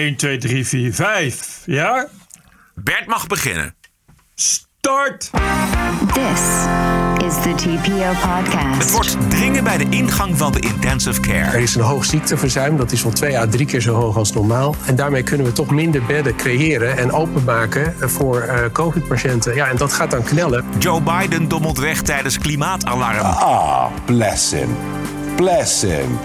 1, 2, 3, 4, 5. Ja? Bert mag beginnen. Start! This is the TPO podcast. Het wordt dringen bij de ingang van de intensive Er care. is een hoog ziekteverzuim, dat is wel twee à drie keer zo hoog als normaal. En daarmee kunnen we toch minder bedden creëren en openmaken voor eh, COVID-patiënten. Ja, en dat gaat dan knellen. Joe Biden dommelt weg tijdens klimaatalarm. Ah, bless him.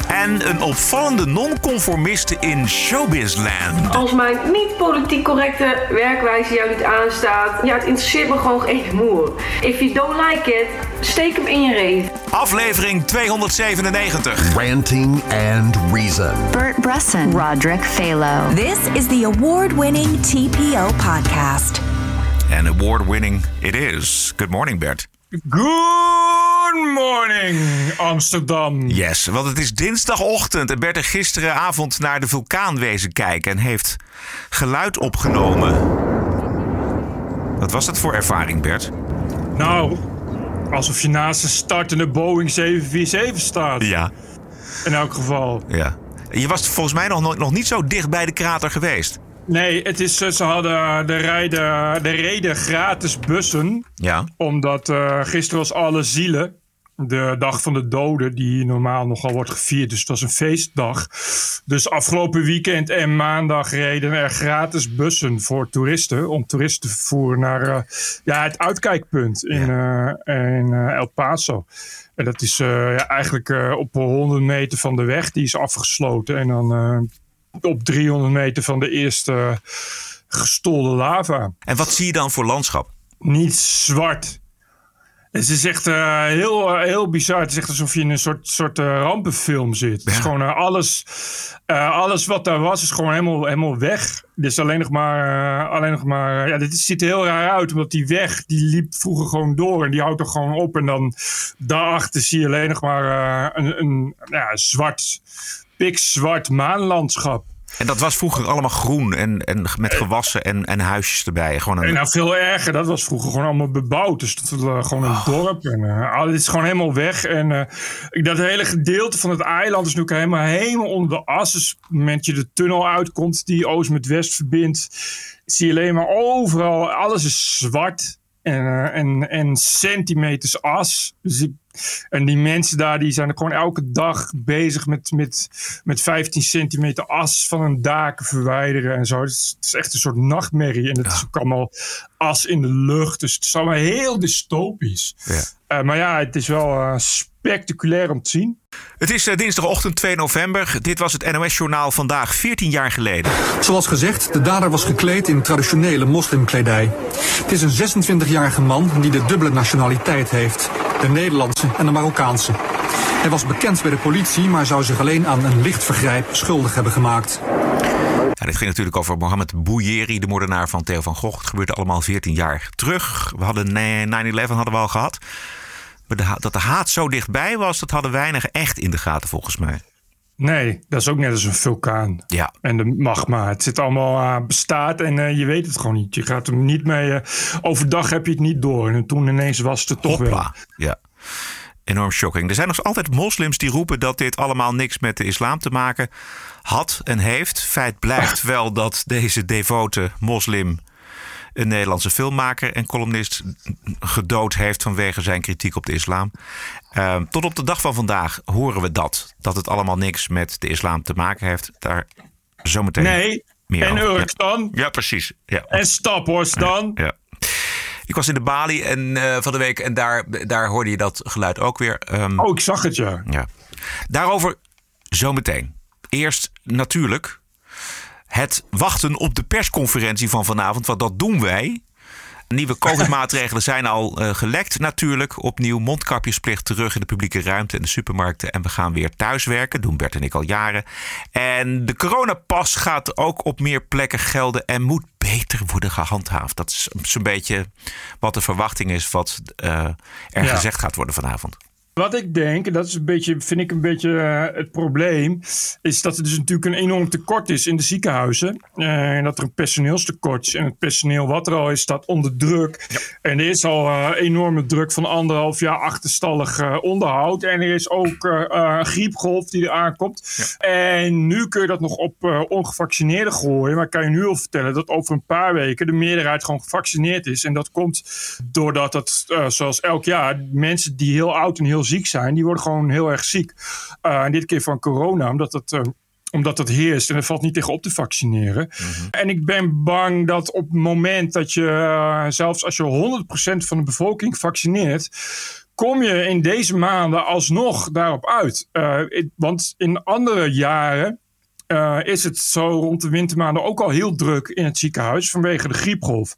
En een opvallende non-conformiste in showbizland. Als mijn niet politiek correcte werkwijze jou niet aanstaat, ja, het interesseert me gewoon geen moer. If you don't like it, steek hem in je reet. Aflevering 297. Ranting and Reason. Bert Bresson, Roderick Phalo. This is the award winning TPO podcast. En award-winning it is. Good morning, Bert. Good morning, Amsterdam. Yes, want het is dinsdagochtend en Bert er gisteravond naar de vulkaan wezen kijken en heeft geluid opgenomen. Wat was dat voor ervaring, Bert? Nou, alsof je naast een startende Boeing 747 staat. Ja. In elk geval. Ja. Je was volgens mij nog, nog- nog niet zo dicht bij de krater geweest. Nee, het is, ze hadden de, rijden, de reden gratis bussen. Ja. Omdat eh, gisteren was alle zielen. De dag van de doden, die normaal nogal wordt gevierd. Dus het was een feestdag. Dus afgelopen weekend en maandag reden er gratis bussen voor toeristen. Om toeristen te vervoeren naar eh, ja, het uitkijkpunt in, eh, in eh, El Paso. En dat is ja, eigenlijk op 100 meter van de weg. Die is afgesloten. En dan op 300 meter van de eerste gestolde lava En wat zie je dan voor landschap? niet zwart. Het is echt eh, heel, eh, heel bizar. Het is echt alsof je in een soort, soort eh, rampenfilm zit. Het is Ja. gewoon alles, alles wat daar was, is gewoon helemaal, helemaal weg. Dit is alleen nog maar, alleen nog maar ja, dit ziet er heel raar uit. Omdat die weg, die liep vroeger gewoon door. En die houdt er gewoon op. En dan daarachter zie je alleen nog maar een, een ja, zwart, pikzwart maanlandschap. En dat was vroeger allemaal groen en, en met gewassen en, en huisjes erbij. Gewoon En een, nou, veel erger, dat was vroeger gewoon allemaal bebouwd. Dus dat was eh, gewoon een dorp. En eh, alles is gewoon helemaal weg. En eh, dat hele gedeelte van het eiland is nu helemaal, helemaal onder de as. Dus op het moment dat je de tunnel uitkomt die oost met west verbindt, zie je alleen maar overal, alles is zwart. En, eh, en, en centimeters as. Dus en die mensen daar die zijn er gewoon elke dag bezig met, met, met 15 centimeter as van een daken verwijderen en zo. Het is, het is echt een soort nachtmerrie. En het is ook allemaal as in de lucht. Dus het is allemaal heel dystopisch. Ja. Eh, maar ja, het is wel eh, spectaculair om te zien. Het is eh, dinsdagochtend 2 november. Dit was het NOS-journaal vandaag 14 jaar geleden. Zoals gezegd, de dader was gekleed in traditionele moslimkledij. Het is een 26-jarige man die de dubbele nationaliteit heeft. De Nederlandse en de Marokkaanse. Hij was bekend bij de politie, maar zou zich alleen aan een licht vergrijp schuldig hebben gemaakt. Ja, dit ging natuurlijk over Mohammed Bouyeri, de moordenaar van Theo van Gogh. Het gebeurde allemaal 14 jaar terug. We hadden 9-11 hadden we al gehad. Maar de dat de haat zo dichtbij was, dat hadden weinig echt in de gaten volgens mij. Nee, dat is ook net als een vulkaan. Ja. En de magma. Het zit allemaal aan bestaat en eh, je weet het gewoon niet. Je gaat hem niet mee. eh, overdag heb je het niet door. En toen ineens was het er toch wel. Ja. Enorm shocking. Er zijn nog altijd moslims die roepen dat dit allemaal niks met de islam te maken had en heeft. Feit blijft wel dat deze devote moslim een Nederlandse filmmaker en columnist gedood heeft vanwege zijn kritiek op de islam. Ehm, tot op de dag van vandaag horen we dat. Dat het allemaal niks met de islam te maken heeft. Daar zometeen Nee. meer en over. Urk dan. Ja, precies. Ja. En Staphorst dan. Ja. Ik was in de Bali en, eh, van de week en daar, daar hoorde je dat geluid ook weer. Ehm, Oh, ik zag het ja. ja. Daarover zometeen. Eerst natuurlijk het wachten op de persconferentie van vanavond. Want dat doen wij. Nieuwe COVID-maatregelen zijn al eh, gelekt natuurlijk. Opnieuw mondkapjesplicht terug in de publieke ruimte en de supermarkten. En we gaan weer thuiswerken. Doen Bert en ik al jaren. En de coronapas gaat ook op meer plekken gelden en moet beter worden gehandhaafd. Dat is zo'n beetje wat de verwachting is wat eh, er Ja. gezegd gaat worden vanavond. Wat ik denk, en dat is een beetje, vind ik een beetje eh, het probleem, is dat er dus natuurlijk een enorm tekort is in de ziekenhuizen. Eh, en dat er een personeelstekort is. En het personeel wat er al is, staat onder druk. En er is al eh, enorme druk van anderhalf jaar achterstallig onderhoud. En er is ook een griepgolf die er aankomt. En nu kun je dat nog op ongevaccineerden gooien. Maar kan je nu al vertellen dat over een paar weken de meerderheid gewoon gevaccineerd is. En dat komt doordat het, eh, zoals elk jaar, mensen die heel oud en heel ziek zijn, die worden gewoon heel erg ziek. Eh, en dit keer van corona, omdat het. eh, omdat het heerst en er valt niet tegen op te vaccineren. En ik ben bang dat op het moment dat je, eh, zelfs als je 100% van de bevolking vaccineert, kom je in deze maanden alsnog daarop uit. Want in andere jaren is het zo rond de wintermaanden ook al heel druk in het ziekenhuis vanwege de griepgolf.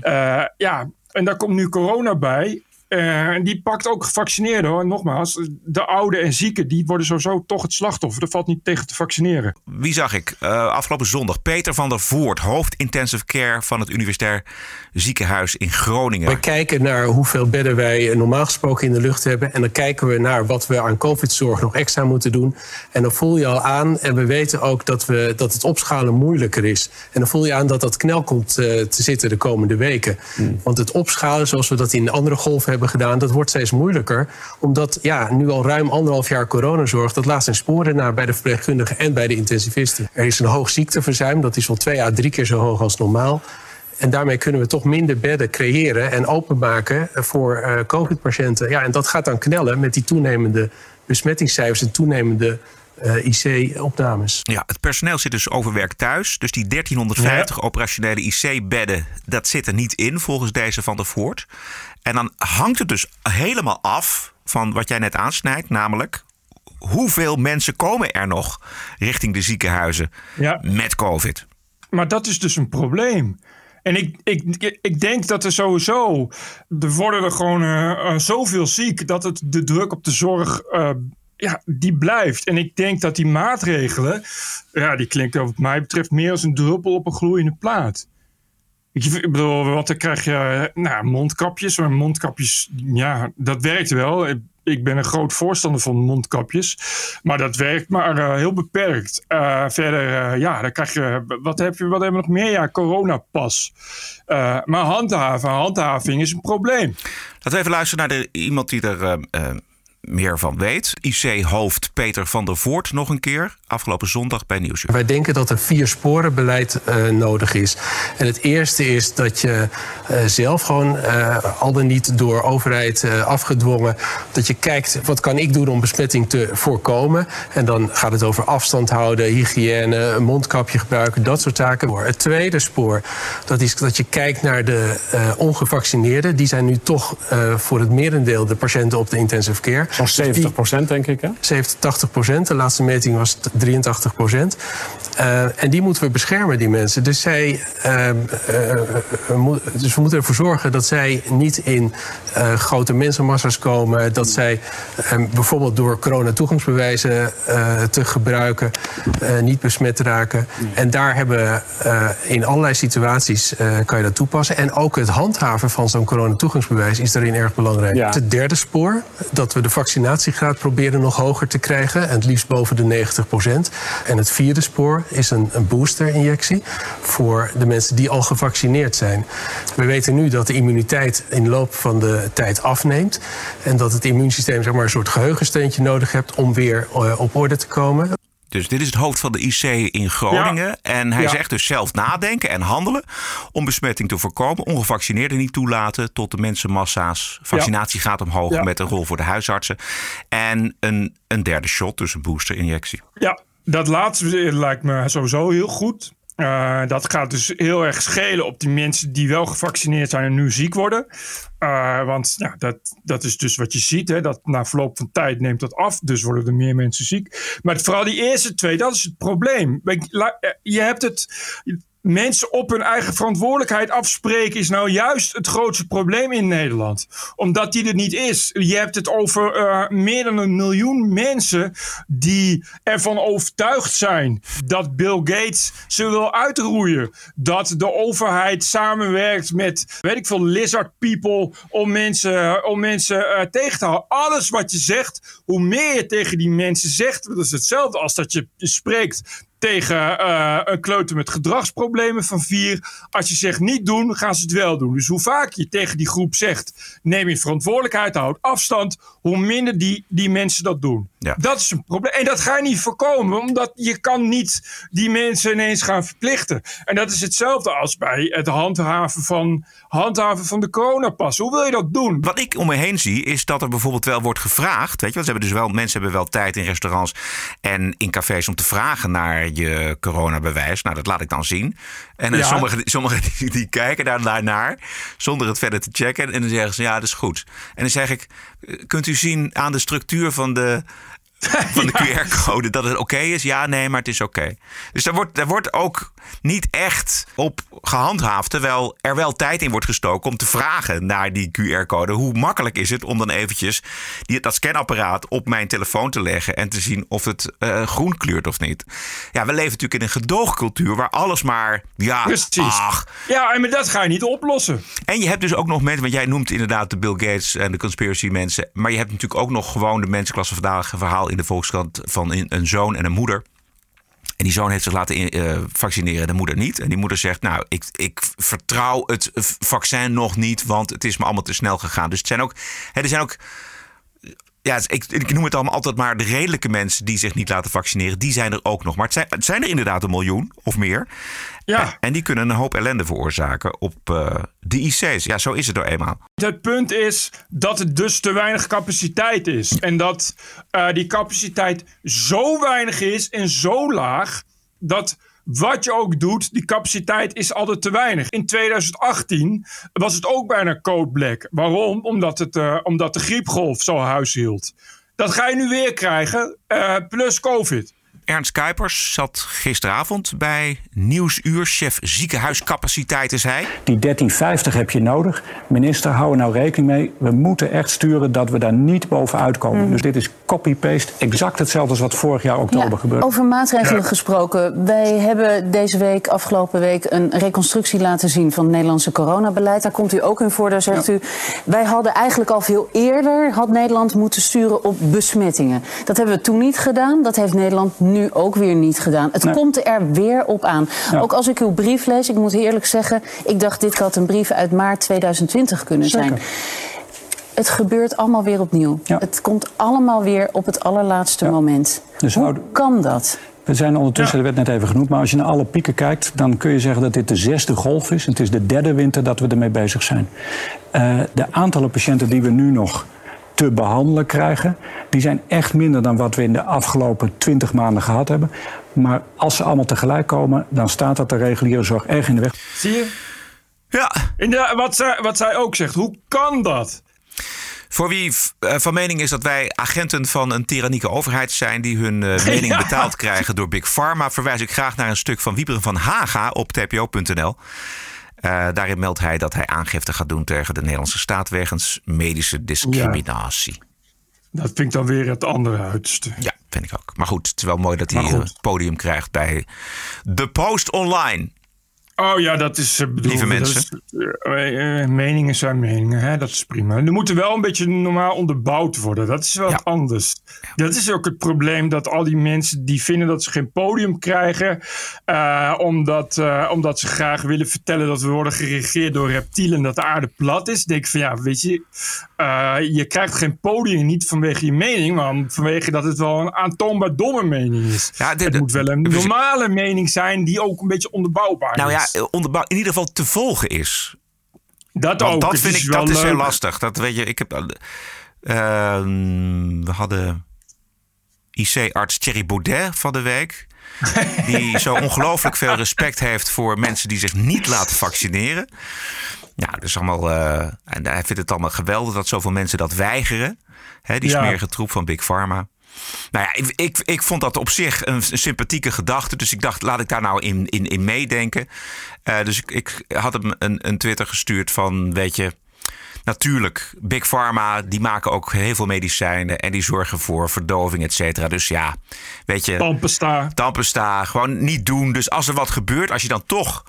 Eh, ja, en daar komt nu corona bij. Eh, en die pakt ook gevaccineerden hoor. Nogmaals, de ouden en zieken die worden sowieso toch het slachtoffer. Er valt niet tegen te vaccineren. Wie zag ik eh, afgelopen zondag? Peter van der Voort, hoofd intensive care van het Universitair Ziekenhuis in Groningen. We kijken naar hoeveel bedden wij normaal gesproken in de lucht hebben. En dan kijken we naar wat we aan COVID-zorg nog extra moeten doen. En dan voel je al aan, en we weten ook dat, we, dat het opschalen moeilijker is. En dan voel je aan dat dat knel komt eh, te zitten de komende weken. Want het opschalen, zoals we dat in de andere golven hebben gedaan, dat wordt steeds moeilijker. Omdat ja, nu al ruim anderhalf jaar coronazorg, dat laat zijn sporen na bij de verpleegkundigen en bij de intensivisten. Er is een hoog ziekteverzuim, dat is wel twee à drie keer zo hoog als normaal. En daarmee kunnen we toch minder bedden creëren en openmaken voor eh, COVID-patiënten. Ja, en dat gaat dan knellen met die toenemende besmettingscijfers en toenemende eh, IC-opnames. Ja, het personeel zit dus overwerkt thuis. Dus die 1350 operationele IC-bedden, dat zit er niet in volgens deze van der Voort. En dan hangt het dus helemaal af van wat jij net aansnijdt, namelijk hoeveel mensen komen er nog richting de ziekenhuizen Ja. met COVID? Maar dat is dus een probleem. En ik, ik, ik denk dat er sowieso. Er worden er gewoon eh, eh, zoveel ziek dat het de druk op de zorg. eh, ja, die blijft. En ik denk dat die maatregelen. Ja, die klinken wat mij betreft meer als een druppel op een gloeiende plaat. Ik, bedoel, wat dan krijg je. eh, Nou, mondkapjes. Maar mondkapjes, ja, dat werkt wel. Ik- ben een groot voorstander van mondkapjes. Maar dat werkt maar eh, heel beperkt. Eh, verder, ja, dan krijg je. Wat, heb je, wat hebben we nog meer? Ja, coronapas. Maar handhaven, handhaving is een probleem. Laten we even luisteren naar de, iemand die er meer van weet. IC-hoofd Peter van der Voort nog een keer. Afgelopen zondag bij Nieuwsuur. Wij denken dat er vier sporen beleid eh, nodig is. En het eerste is dat je eh, zelf gewoon, eh, al dan niet door overheid afgedwongen, dat je kijkt wat kan ik doen om besmetting te voorkomen. En dan gaat het over afstand houden, hygiëne, mondkapje gebruiken, dat soort zaken. Het tweede spoor, dat is dat je kijkt naar de ongevaccineerden. Die zijn nu toch voor het merendeel de patiënten op de intensive care. Zo'n 70 procent, denk ik. Hè? 70, 80 procent. De laatste meting was t- 83 procent. Eh, en die moeten we beschermen, die mensen. Dus, zij, eh, eh, eh, dus we moeten ervoor zorgen dat zij niet in grote mensenmassa's komen. Dat zij eh, bijvoorbeeld door corona-toegangsbewijzen te gebruiken niet besmet raken. En daar hebben we in allerlei situaties kan je dat toepassen. En ook het handhaven van zo'n corona-toegangsbewijs is daarin erg belangrijk. Ja. Het derde spoor, dat we de vaccinatiegraad proberen nog hoger te krijgen. En het liefst boven de 90 procent. En het vierde spoor is een, een booster-injectie voor de mensen die al gevaccineerd zijn. We weten nu dat de immuniteit in de loop van de tijd afneemt. En dat het immuunsysteem zeg maar, een soort geheugensteuntje nodig hebt om weer eh, op orde te komen. Dus dit is het hoofd van de IC in Groningen. En hij Ja. zegt dus zelf nadenken en handelen om besmetting te voorkomen. Ongevaccineerden niet toelaten tot de mensenmassa's. Vaccinatie gaat omhoog met een rol voor de huisartsen. En een, een derde shot, dus een boosterinjectie. Ja, dat laatste lijkt me sowieso heel goed. Eh, dat gaat dus heel erg schelen op die mensen die wel gevaccineerd zijn en nu ziek worden. Eh, want dat, dat is dus wat je ziet. Hè, dat na verloop van tijd neemt dat af. Dus worden er meer mensen ziek. Maar vooral die eerste twee, dat is het probleem. Eh, Je hebt het. Mensen op hun eigen verantwoordelijkheid afspreken is nou juist het grootste probleem in Nederland. Omdat die er niet is. Je hebt het over uh, meer dan een miljoen mensen die ervan overtuigd zijn dat Bill Gates ze wil uitroeien. Dat de overheid samenwerkt met, weet ik veel, lizard people om mensen, om mensen uh, tegen te houden. Alles wat je zegt, hoe meer je tegen die mensen zegt, dat is hetzelfde als dat je spreekt tegen uh, een kleuter met gedragsproblemen van vier. Als je zegt niet doen, gaan ze het wel doen. Dus hoe vaak je tegen die groep zegt, neem je verantwoordelijkheid, houd afstand, hoe minder die, die mensen dat doen. Ja. Dat is een probleem. En dat ga je niet voorkomen, omdat je kan niet die mensen ineens gaan verplichten. En dat is hetzelfde als bij het handhaven van, handhaven van de coronapas. Hoe wil je dat doen? Wat ik om me heen zie, is dat er bijvoorbeeld wel wordt gevraagd. Weet je, want ze hebben dus wel, mensen hebben wel tijd in restaurants en in cafés om te vragen naar je coronabewijs. Nou, dat laat ik dan zien. En ja. sommigen, sommigen die, die, kijken daar naar, zonder het verder te checken. En dan zeggen ze, ja, dat is goed. En dan zeg ik, kunt u zien aan de structuur van de, van de. QR-code dat het oké okay is? Ja, nee, maar het is oké. Okay. Dus daar wordt, daar wordt ook niet echt op gehandhaafd. Terwijl er wel tijd in wordt gestoken om te vragen naar die QR-code. Hoe makkelijk is het om dan eventjes die, dat scanapparaat op mijn telefoon te leggen en te zien of het uh, groen kleurt of niet? Ja, we leven natuurlijk in een gedoogcultuur waar alles maar. Ja, Precies. Ach. Ja, en dat ga je niet oplossen. En je hebt dus ook nog mensen, want jij noemt inderdaad de Bill Gates en de conspiracy mensen. Maar je hebt natuurlijk ook nog gewoon de mensenklasse vandaag verhaal in de Volkskrant van een zoon en een moeder. En die zoon heeft zich laten uh, vaccineren, de moeder niet. En die moeder zegt, nou, ik, ik vertrouw het vaccin nog niet, want het is me allemaal te snel gegaan. Dus het zijn ook, hè, er zijn ook, ja, ik, ik noem het allemaal altijd maar de redelijke mensen die zich niet laten vaccineren, die zijn er ook nog. Maar het zijn, het zijn er inderdaad een miljoen of meer. Ja. En, en die kunnen een hoop ellende veroorzaken op uh, de IC's. Ja, zo is het nou eenmaal. Het punt is dat het dus te weinig capaciteit is. En dat uh, die capaciteit zo weinig is en zo laag dat wat je ook doet, die capaciteit is altijd te weinig. In 2018 was het ook bijna code black. Waarom? Omdat, het, uh, omdat de griepgolf zo huis hield. Dat ga je nu weer krijgen, uh, plus COVID. Ernst Kuipers zat gisteravond bij Nieuwsuur. Chef ziekenhuiscapaciteit is hij. Die 1350 heb je nodig. Minister, hou er nou rekening mee. We moeten echt sturen dat we daar niet bovenuit komen. Mm. Dus dit is copy-paste. Exact hetzelfde als wat vorig jaar oktober ja, gebeurde. Over maatregelen ja. gesproken. Wij hebben deze week, afgelopen week, een reconstructie laten zien van het Nederlandse coronabeleid. Daar komt u ook in voor, daar zegt ja. u. Wij hadden eigenlijk al veel eerder, had Nederland moeten sturen op besmettingen. Dat hebben we toen niet gedaan. Dat heeft Nederland nu ook weer niet gedaan. Het nee. komt er weer op aan. Ook als ik uw brief lees, ik moet eerlijk zeggen... ik dacht dit had een brief uit maart 2020 kunnen Zeker. zijn. Het gebeurt allemaal weer opnieuw. Ja. Het komt allemaal weer op het allerlaatste ja. moment. Dus Hoe kan dat? We zijn ondertussen, ja. er werd net even genoemd, maar als je naar alle pieken kijkt, dan kun je zeggen dat dit de zesde golf is. Het is de derde winter dat we ermee bezig zijn. Uh, de aantallen patiënten die we nu nog te behandelen krijgen, die zijn echt minder dan wat we in de afgelopen twintig maanden gehad hebben. Maar als ze allemaal tegelijk komen, dan staat dat de reguliere zorg erg in de weg. Zie je? Ja. In de, wat, zij, wat zij ook zegt, hoe kan dat? Voor wie uh, van mening is dat wij agenten van een tyrannieke overheid zijn die hun uh, mening ja. betaald krijgen door Big Pharma, verwijs ik graag naar een stuk van Wieberen van Haga op tpo.nl. Uh, daarin meldt hij dat hij aangifte gaat doen tegen de Nederlandse staat wegens medische discriminatie. Ja. Dat vind ik dan weer het andere uiterste. Ja, vind ik ook. Maar goed, het is wel mooi dat hij het podium krijgt bij The Post Online. Oh ja, dat is. Uh, bedoel, Lieve mensen. Is, uh, meningen zijn meningen, hè? dat is prima. Er moeten wel een beetje normaal onderbouwd worden. Dat is wel ja. anders. Dat is ook het probleem dat al die mensen die vinden dat ze geen podium krijgen. Uh, omdat, omdat ze graag willen vertellen dat we worden geregeerd door reptielen en dat de aarde plat is. Denk ik van ja, weet je, je krijgt geen podium niet vanwege je mening, maar vanwege dat het wel een aantoonbaar domme mening is. Ja, dit, het moet wel een normale mening zijn die ook een beetje onderbouwbaar nou, is. Ja, onderbouw, in ieder geval te volgen is. Dat Want ook. Dat vind is ik dat is heel lastig. Dat weet je, ik heb. Uh, we hadden IC-arts Thierry Baudet van de week. Die zo ongelooflijk veel respect heeft voor mensen die zich niet laten vaccineren. Ja, dus allemaal. Uh, en hij vindt het allemaal geweldig dat zoveel mensen dat weigeren. Hè, die Ja. smerige troep van Big Pharma. Nou ja, ik, ik, ik vond dat op zich een, een sympathieke gedachte. Dus ik dacht, laat ik daar nou in, in, in meedenken. Eh, dus ik, ik had hem een, een Twitter gestuurd van, weet je... Natuurlijk, Big Pharma, die maken ook heel veel medicijnen... en die zorgen voor verdoving, et cetera. Dus ja, weet je... Tampesta. Tampesta, gewoon niet doen. Dus als er wat gebeurt, als je dan toch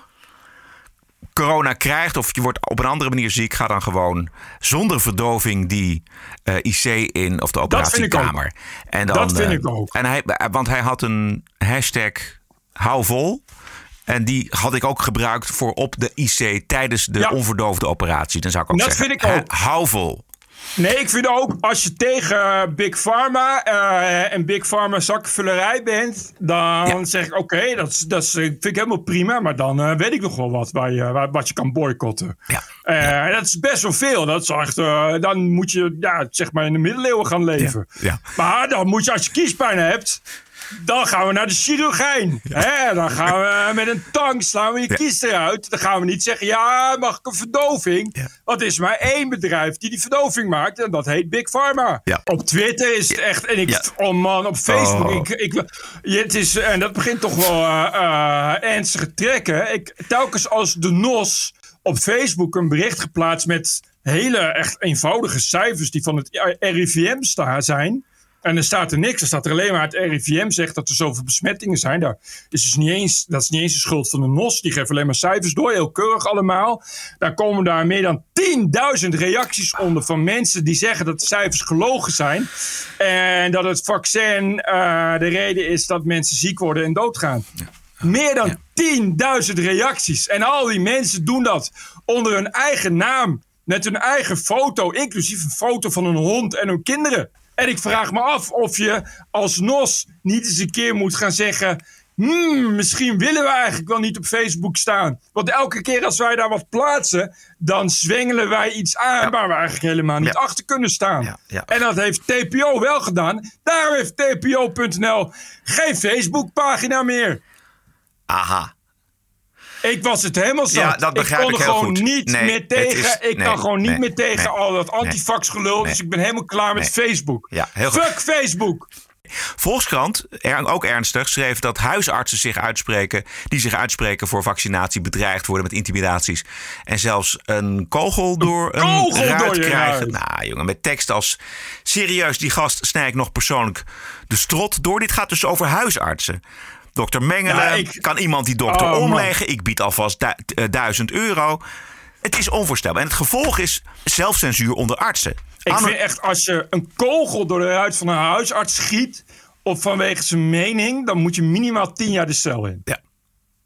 corona krijgt of je wordt op een andere manier ziek, ga dan gewoon zonder verdoving die eh, IC in of de operatiekamer. En dan, dat vind ik ook. En hij, want hij had een hashtag hou vol. En die had ik ook gebruikt voor op de IC tijdens de onverdoofde operatie. Dan zou ik ook dat zeggen, vind ik ook. hou vol. Nee, ik vind ook als je tegen Big Pharma uh, en Big Pharma zakvullerij bent, dan zeg ik oké, dat, dat vind ik helemaal prima, maar dan uh, weet ik nog wel wat waar je, wat je kan boycotten. Ja. Dat is best wel veel. Dat is echt, dan moet je ja, zeg maar in de middeleeuwen gaan leven. Ja. Maar dan moet je als je kiespijn hebt, dan gaan we naar de chirurgijn. Hè, dan gaan we met een tang slaan we je kies eruit. Dan gaan we niet zeggen, ja, mag ik een verdoving? Ja. Want er is maar één bedrijf die die verdoving maakt. En dat heet Big Pharma. Op Twitter is het echt... En ik, oh man, op Facebook. Oh. Ik, het is, en dat begint toch wel eh, eh, ernstige trekken. Ik, telkens als de NOS op Facebook een bericht geplaatst met hele echt eenvoudige cijfers die van het RIVM sta- zijn. En er staat er niks. Er staat er alleen maar het RIVM zegt dat er zoveel besmettingen zijn. Daar is dus niet eens, dat is niet eens de schuld van de NOS. Die geven alleen maar cijfers door, heel keurig allemaal. Daar komen daar meer dan 10.000 reacties onder van mensen die zeggen dat de cijfers gelogen zijn. En dat het vaccin eh, de reden is dat mensen ziek worden en doodgaan. Meer dan 10.000 reacties. En al die mensen doen dat onder hun eigen naam. Met hun eigen foto, inclusief een foto van hun hond en hun kinderen. En ik vraag me af of je als NOS niet eens een keer moet gaan zeggen... Hmm, misschien willen we eigenlijk wel niet op Facebook staan. Want elke keer als wij daar wat plaatsen, dan zwengelen wij iets aan waar we eigenlijk helemaal niet Ja. achter kunnen staan. Ja. En dat heeft TPO wel gedaan. Daarom heeft TPO.nl geen Facebookpagina meer. Aha. Ik was het helemaal zat. Ja, dat begrijp kon ik heel gewoon goed. niet Nee, meer tegen. is- ik nee, kan gewoon niet meer tegen al dat antifax gelul. Dus ik ben helemaal klaar met Facebook. Ja, heel goed. Fuck Facebook. Volkskrant, er, ook ernstig, schreef dat huisartsen zich uitspreken, die zich uitspreken voor vaccinatie, bedreigd worden met intimidaties. En zelfs een kogel door een, kogel ruit door krijgen. ruit. Nou, jongen, met tekst als serieus, die gast snij ik nog persoonlijk de strot door. Dit gaat dus over huisartsen. Dokter Mengelen, Ja, ik- kan iemand die dokter Oh, man. omleggen? Ik bied alvast du- eh, duizend euro. Het is onvoorstelbaar. En het gevolg is zelfcensuur onder artsen. Ik Anno- vind echt, als je een kogel door de ruit van een huisarts schiet... of vanwege zijn mening, dan moet je minimaal tien jaar de cel in. Ja, dat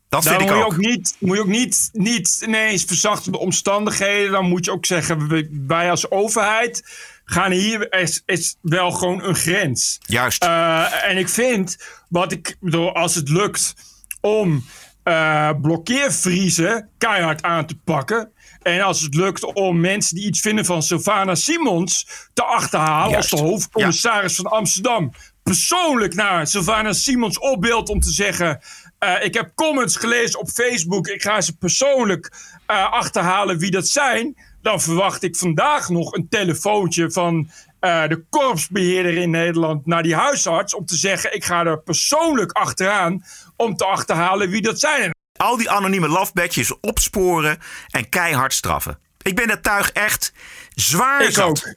Dan vind moet ik je ook. ook niet, moet je ook niet, niet ineens verzachtende omstandigheden. Dan moet je ook zeggen, wij als overheid gaan hier, is, is wel gewoon een grens. Juist. Eh, en ik vind, wat ik bedoel, als het lukt om eh blokkeervriezen keihard aan te pakken. En als het lukt om mensen die iets vinden van Sylvana Simons te achterhalen Juist. als de hoofdcommissaris van Amsterdam. Persoonlijk naar Sylvana Simons opbeeld om te zeggen. eh, ik heb comments gelezen op Facebook. Ik ga ze persoonlijk achterhalen wie dat zijn. Dan verwacht ik vandaag nog een telefoontje van eh, de korpsbeheerder in Nederland naar die huisarts. Om te zeggen: ik ga er persoonlijk achteraan om te achterhalen wie dat zijn. al die anonieme lafbedjes opsporen en keihard straffen. Ik ben dat tuig echt zwaar Ik zat. ook.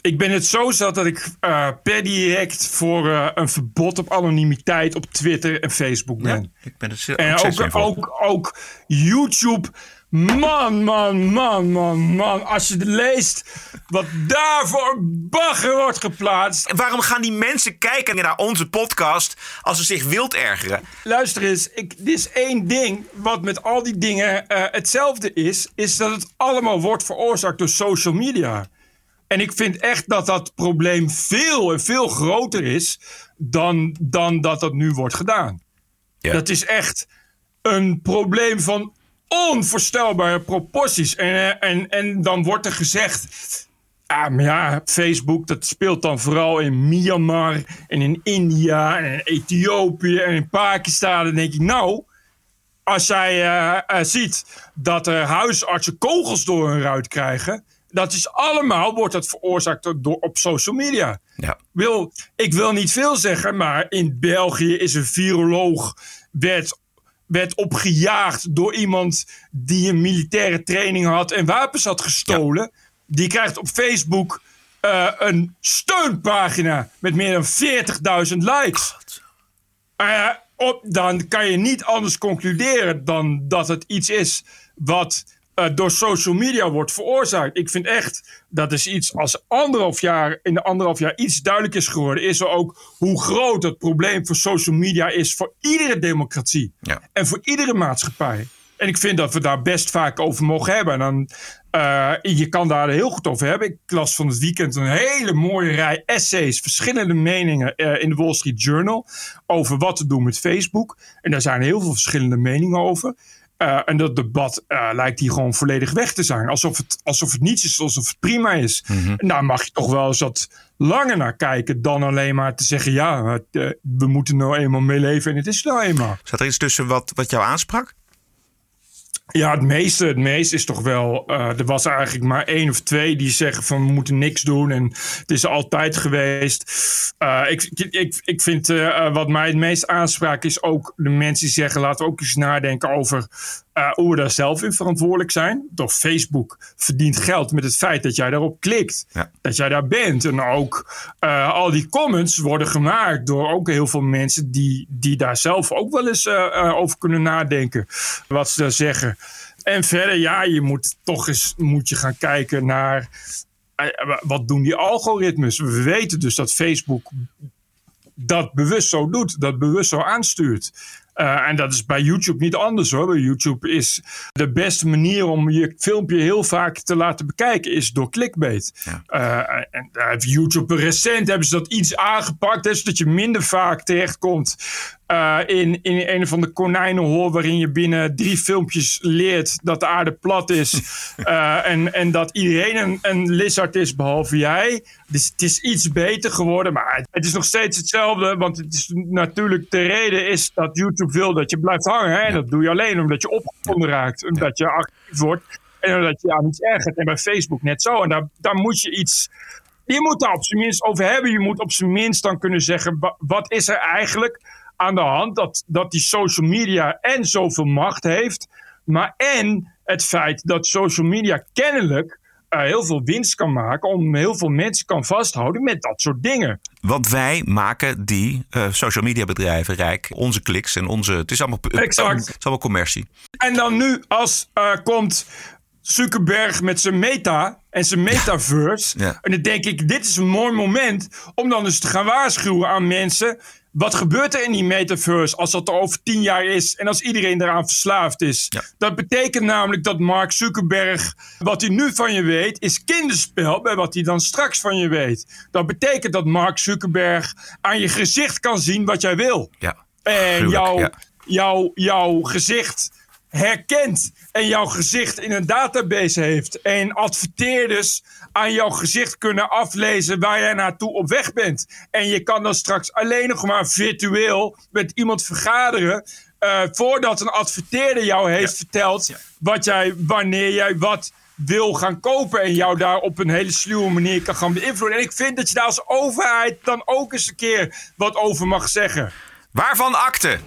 Ik ben het zo zat dat ik eh, per direct voor eh, een verbod op anonimiteit op Twitter en Facebook ben. Ja, ik ben het En ook, ook, ook YouTube. Man, man, man, man, man. Als je leest wat daar voor bagger wordt geplaatst. En waarom gaan die mensen kijken naar onze podcast als ze zich wild ergeren? Luister eens, ik, dit is één ding wat met al die dingen eh, hetzelfde is. Is dat het allemaal wordt veroorzaakt door social media. En ik vind echt dat dat probleem veel en veel groter is dan, dan dat dat nu wordt gedaan. Ja. Dat is echt een probleem van onvoorstelbare proporties. En, eh, en, en dan wordt er gezegd. Ah, maar ja, Facebook, dat speelt dan vooral in Myanmar en in India en in Ethiopië en in Pakistan. Dan denk ik, nou, als jij eh, eh, ziet dat er huisartsen kogels door hun ruit krijgen, Dat is allemaal, wordt dat veroorzaakt door, op social media. Ja. Wil, ik wil niet veel zeggen, maar in België is een viroloog werd, werd opgejaagd door iemand die een militaire training had en wapens had gestolen. Die krijgt op Facebook eh, een steunpagina met meer dan 40.000 likes. Op, dan kan je niet anders concluderen dan dat het iets is wat eh, door social media wordt veroorzaakt. Ik vind echt dat is iets als anderhalf jaar, in de anderhalf jaar iets duidelijk is geworden, is er ook hoe groot het probleem voor social media is voor iedere democratie Ja. en voor iedere maatschappij. En ik vind dat we daar best vaak over mogen hebben. En dan, eh, je kan daar heel goed over hebben. Ik las van het weekend een hele mooie rij essays, verschillende meningen eh, in de Wall Street Journal over wat te doen met Facebook. En daar zijn heel veel verschillende meningen over. Eh, en dat debat eh, lijkt hier gewoon volledig weg te zijn. Alsof het, alsof het niets is, alsof het prima is. En daar mag je toch wel eens wat langer naar kijken dan alleen maar te zeggen: ja, het, eh, we moeten nou eenmaal mee leven en het is nou eenmaal. Zat er iets tussen wat, wat jou aansprak? Ja, het meeste, het meeste is toch wel. eh, er was eigenlijk maar één of twee die zeggen van we moeten niks doen. En het is altijd geweest. Eh, ik, ik, ik vind eh, wat mij het meest aanspraak is ook de mensen die zeggen laten we ook eens nadenken over eh, hoe we daar zelf in verantwoordelijk zijn. Toch Facebook verdient geld met het feit dat jij daarop klikt. Ja. Dat jij daar bent. En ook eh, al die comments worden gemaakt door ook heel veel mensen die, die daar zelf ook wel eens eh, over kunnen nadenken. Wat ze daar zeggen. En verder, ja, je moet toch eens moet je gaan kijken naar wat doen die algoritmes. We weten dus dat Facebook dat bewust zo doet, dat bewust zo aanstuurt. Eh, en dat is bij YouTube niet anders hoor. Bij YouTube is de beste manier om je filmpje heel vaak te laten bekijken, is door clickbait. Eh, en YouTube recent hebben ze dat iets aangepakt, hè, zodat je minder vaak terechtkomt eh, in, in een of andere konijnenhol waarin je binnen drie filmpjes leert dat de aarde plat is en, en dat iedereen een, een lizard is behalve jij. Dus het is iets beter geworden, maar het is nog steeds hetzelfde, want het is natuurlijk de reden is dat YouTube wil dat je blijft hangen. Hè? En dat doe je alleen omdat je opgevonden raakt, omdat je actief wordt en omdat je aan iets ergert. En bij Facebook net zo. En daar, daar moet je iets je moet daar op zijn minst over hebben. Je moet op zijn minst dan kunnen zeggen: wa- wat is er eigenlijk aan de hand dat, dat die social media en zoveel macht heeft, maar en het feit dat social media kennelijk eh, heel veel winst kan maken, om heel veel mensen kan vasthouden met dat soort dingen. Want wij maken die eh, social media bedrijven rijk. Onze kliks en onze. Het is allemaal, Exact. Het is allemaal commercie. En dan nu, als eh, komt Zuckerberg met zijn meta en zijn metaverse. Ja. En dan denk ik, dit is een mooi moment om dan eens te gaan waarschuwen aan mensen. Wat gebeurt er in die metaverse als dat er over tien jaar is en als iedereen eraan verslaafd is? Ja. Dat betekent namelijk dat Mark Zuckerberg, wat hij nu van je weet, is kinderspel bij wat hij dan straks van je weet. Dat betekent dat Mark Zuckerberg aan je gezicht kan zien wat jij wil. Ja. En Gruwelijk, jouw, ja. jouw, jouw gezicht herkent en jouw gezicht in een database heeft. En adverteerders aan jouw gezicht kunnen aflezen waar jij naartoe op weg bent. En je kan dan straks alleen nog maar virtueel met iemand vergaderen. eh, voordat een adverteerder jou heeft verteld wat jij, wanneer jij wat wil gaan kopen en jou daar op een hele sluwe manier kan gaan beïnvloeden. En ik vind dat je daar als overheid dan ook eens een keer wat over mag zeggen. Waarvan akte?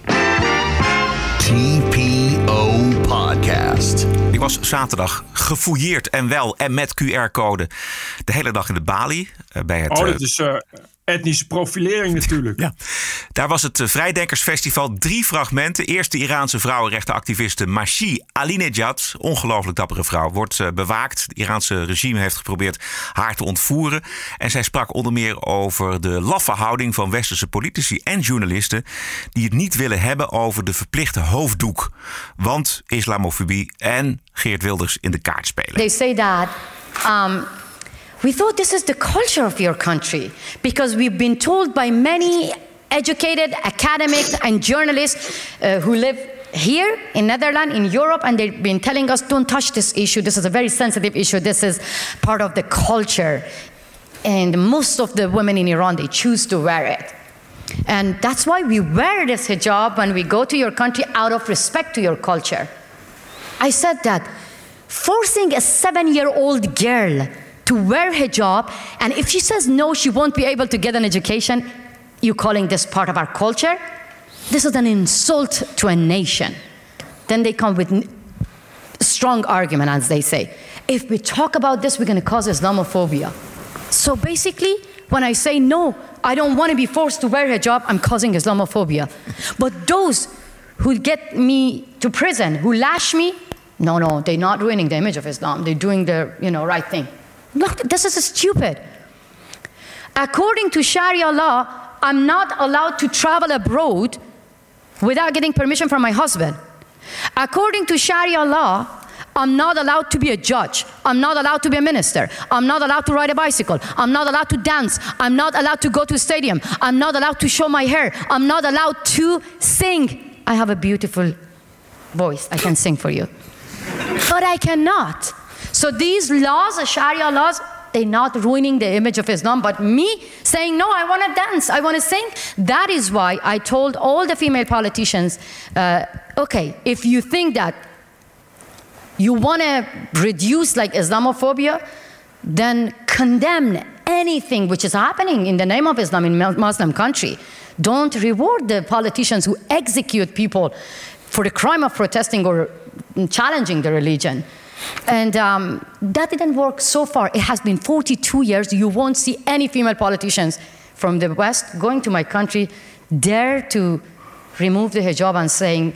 TPO Podcast. Ik was zaterdag gefouilleerd en wel en met QR-code de hele dag in de Bali. eh, bij het, Oh, eh, dat is eh, etnische profilering natuurlijk. Ja. Daar was het eh, Vrijdenkersfestival. Drie fragmenten. Eerst de Iraanse vrouwenrechtenactiviste Mashi Alinejad. Ongelooflijk dappere vrouw. Wordt eh, bewaakt. Het Iraanse regime heeft geprobeerd haar te ontvoeren. En zij sprak onder meer over de laffe houding van westerse politici en journalisten. die het niet willen hebben over de verplichte hoofddoek. Want islamofobie en Geert Wilders in de kaart spelen. They say that um, we thought this is the culture of your country because we've been told by many educated academics and journalists uh, who live here in Netherlands, in Europe, and they've been telling us, don't touch this issue. This is a very sensitive issue. This is part of the culture. And most of the women in Iran, they choose to wear it. And that's why we wear this hijab when we go to your country out of respect to your culture. I said that forcing a seven year old girl to wear hijab, and if she says no, she won't be able to get an education, you calling this part of our culture? This is an insult to a nation. Then they come with strong argument, as they say. If we talk about this, we're going to cause Islamophobia. So basically, when I say no, I don't want to be forced to wear hijab, I'm causing Islamophobia. But those who get me to prison, who lash me, no, no, they're not ruining the image of Islam. They're doing the you know right thing. Look, this is stupid. According to Sharia law, I'm not allowed to travel abroad without getting permission from my husband. According to Sharia law, I'm not allowed to be a judge. I'm not allowed to be a minister. I'm not allowed to ride a bicycle. I'm not allowed to dance. I'm not allowed to go to a stadium. I'm not allowed to show my hair. I'm not allowed to sing. I have a beautiful voice. I can sing for you. But I cannot. So these laws, Sharia laws, they're not ruining the image of Islam, but me saying, no, I want to dance, I want to sing. That is why I told all the female politicians, uh, okay, if you think that you want to reduce like Islamophobia, then condemn anything which is happening in the name of Islam in Muslim country. Don't reward the politicians who execute people for the crime of protesting or challenging the religion. And um, that didn't work so far. It has been 42 years. You won't see any female politicians from the West going to my country dare to remove the hijab and saying,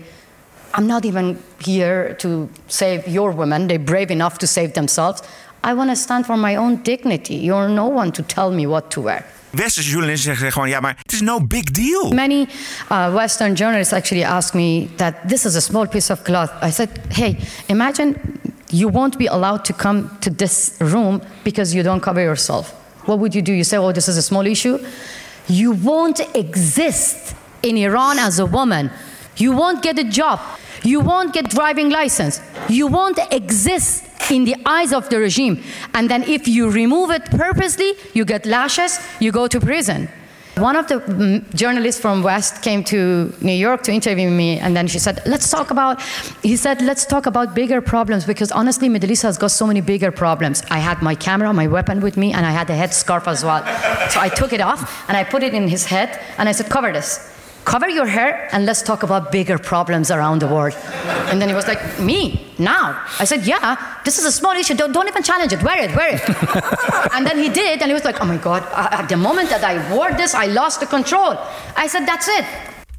I'm not even here to save your women. They're brave enough to save themselves. I want to stand for my own dignity. You're no one to tell me what to wear. Westerse journalisten zeggen gewoon, ja, maar het is no big deal. Many uh, Western journalists actually ask me that this is a small piece of cloth. I said, hey, imagine you won't be allowed to come to this room because you don't cover yourself. What would you do? You say, oh, this is a small issue? You won't exist in Iran as a woman. You won't get a job. You won't get driving license. You won't exist in the eyes of the regime. And then if you remove it purposely, you get lashes, you go to prison. One of the mm, journalists from West came to New York to interview me, and then she said, "Let's talk about." He said, "Let's talk about bigger problems because honestly, Middle East has got so many bigger problems." I had my camera, my weapon with me, and I had a headscarf as well. So I took it off and I put it in his head, and I said, "Cover this." Cover your hair and let's talk about bigger problems around the world. And then he was like, Me? Now? I said, Yeah, this is a small issue. Don't, don't even challenge it. Wear it, wear it. and then he did, and he was like, Oh my God, at the moment that I wore this, I lost the control. I said, That's it.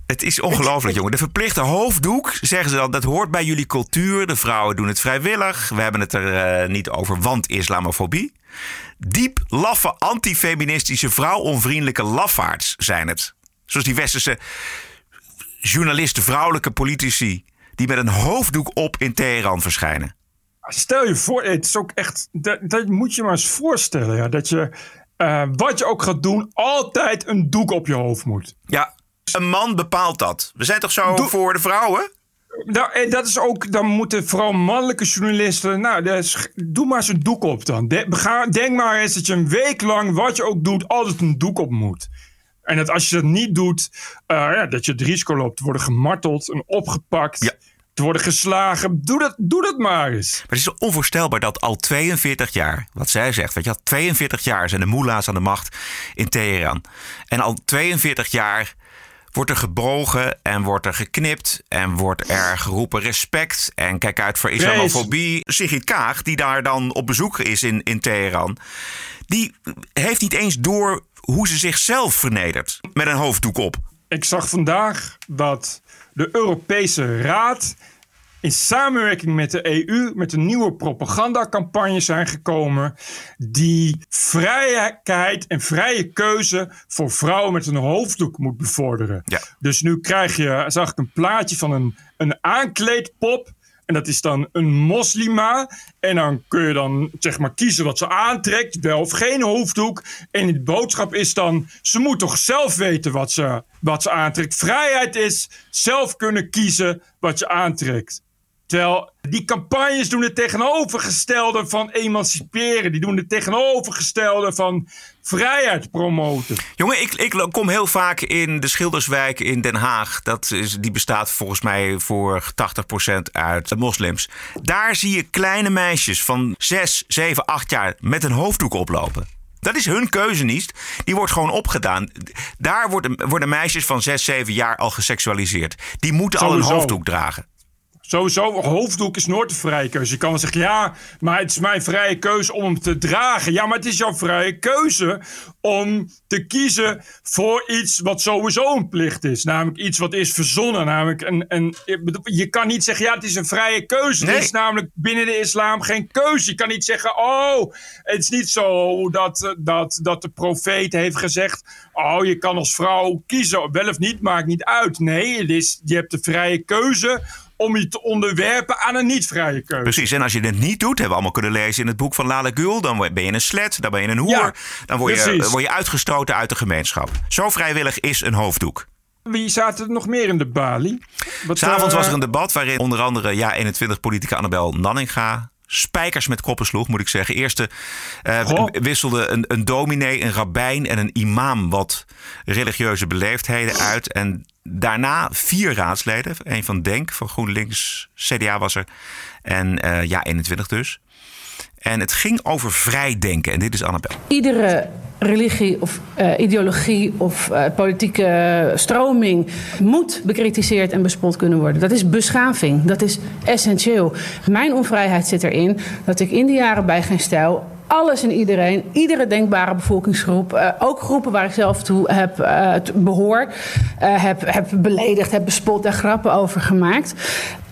Het is ongelooflijk, jongen. De verplichte hoofddoek, zeggen ze dan, dat hoort bij jullie cultuur. De vrouwen doen het vrijwillig. We hebben het er uh, niet over, want islamofobie. Diep laffe, antifeministische, vrouwonvriendelijke lafaards zijn het. Zoals die westerse journalisten, vrouwelijke politici... die met een hoofddoek op in Teheran verschijnen. Stel je voor, het is ook echt... Dat, dat moet je maar eens voorstellen. Ja, dat je, uh, wat je ook gaat doen, altijd een doek op je hoofd moet. Ja, een man bepaalt dat. We zijn toch zo voor de vrouwen? Nou, en dat is ook, dan moeten vooral mannelijke journalisten. Nou, dus, doe maar eens een doek op dan. denk maar eens dat je een week lang, wat je ook doet, altijd een doek op moet. En dat als je dat niet doet, uh, ja, dat je het risico loopt te worden gemarteld en opgepakt. Ja. Te worden geslagen. Doe dat, doe dat maar eens. Maar het is onvoorstelbaar dat al 42 jaar, wat zij zegt, weet je, al 42 jaar zijn de moela's aan de macht in Teheran. En al 42 jaar wordt er gebogen en wordt er geknipt en wordt er geroepen respect en kijk uit voor islamofobie. Sigrid Kaag, die daar dan op bezoek is in, in Teheran, die heeft niet eens door hoe ze zichzelf vernedert met een hoofddoek op. Ik zag vandaag dat de Europese Raad in samenwerking met de EU met een nieuwe propagandacampagne zijn gekomen die vrijheid en vrije keuze voor vrouwen met een hoofddoek moet bevorderen. Ja. Dus nu krijg je, zag ik een plaatje van een, een aankleedpop en dat is dan een moslima. En dan kun je dan zeg maar kiezen wat ze aantrekt. Wel of geen hoofddoek. En de boodschap is dan, ze moet toch zelf weten wat ze, wat ze aantrekt. Vrijheid is zelf kunnen kiezen wat je aantrekt. Terwijl die campagnes doen het tegenovergestelde van emanciperen. Die doen het tegenovergestelde van vrijheid promoten. Jongen, ik, ik kom heel vaak in de Schilderswijk in Den Haag. Dat is, die bestaat volgens mij voor 80% uit moslims. Daar zie je kleine meisjes van 6, 7, 8 jaar met een hoofddoek oplopen. Dat is hun keuze niet. Die wordt gewoon opgedaan. Daar worden, worden meisjes van 6, 7 jaar al geseksualiseerd. Die moeten al een hoofddoek dragen. Sowieso, hoofddoek is nooit een vrije keuze. Je kan wel zeggen, ja, maar het is mijn vrije keuze om hem te dragen. Ja, maar het is jouw vrije keuze om te kiezen voor iets wat sowieso een plicht is. Namelijk iets wat is verzonnen. Namelijk een, een, je kan niet zeggen, ja, het is een vrije keuze. Nee. Het is namelijk binnen de islam geen keuze. Je kan niet zeggen, oh, het is niet zo dat, dat, dat de profeet heeft gezegd... oh, je kan als vrouw kiezen, wel of niet, maakt niet uit. Nee, het is, je hebt de vrije keuze om je te onderwerpen aan een niet-vrije keuze. Precies, en als je het niet doet, hebben we allemaal kunnen lezen in het boek van Lale Gül, dan ben je een slet, dan ben je een hoer, Ja, dan word je, precies. word je uitgestoten uit de gemeenschap. Zo vrijwillig is een hoofddoek. Wie zaten er nog meer in de balie? S'avonds eh, was er een debat waarin onder andere ja 21 politica Annabel Nanninga spijkers met koppen sloeg, moet ik zeggen. Eerst eh, wisselde een, een dominee, een rabbijn en een imam wat religieuze beleefdheden uit. En daarna vier raadsleden. Een van Denk, van GroenLinks, CDA was er. En eh, ja, 21 dus. En het ging over vrijdenken. En dit is Annabel. Iedere religie of eh, ideologie of eh, politieke stroming moet bekritiseerd en bespot kunnen worden. Dat is beschaving. Dat is essentieel. Mijn onvrijheid zit erin dat ik in de jaren bij geen stijl alles en iedereen, iedere denkbare bevolkingsgroep, eh, ook groepen waar ik zelf toe heb t- behoor, eh, heb, heb beledigd, heb bespot en grappen over gemaakt.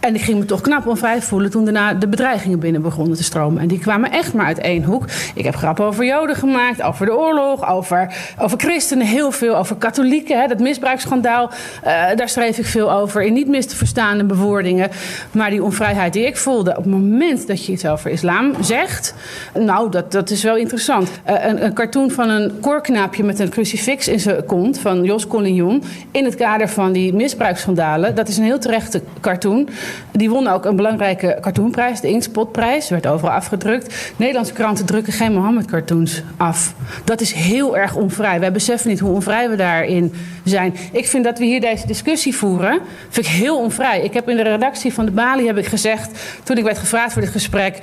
En ik ging me toch knap onvrij voelen toen daarna de bedreigingen binnen begonnen te stromen. En die kwamen echt maar uit één hoek. Ik heb grappen over Joden gemaakt, over de oorlog, over, over christenen heel veel, over katholieken. Hè, dat misbruiksschandaal, eh, daar schreef ik veel over. In niet mis te verstaande bewoordingen. Maar die onvrijheid die ik voelde op het moment dat je iets over islam zegt. Nou, dat, dat is wel interessant. Eh, een, een cartoon van een koorknaapje met een crucifix in zijn kont van Jos Collignon. In het kader van die misbruiksschandalen. Dat is een heel terechte cartoon. Die won ook een belangrijke cartoonprijs, de Inkspotprijs. Werd overal afgedrukt. Nederlandse kranten drukken geen Mohammed-cartoons af. Dat is heel erg onvrij. Wij beseffen niet hoe onvrij we daarin zijn. Ik vind dat we hier deze discussie voeren, vind ik heel onvrij. Ik heb in de redactie van de Bali heb ik gezegd, toen ik werd gevraagd voor dit gesprek.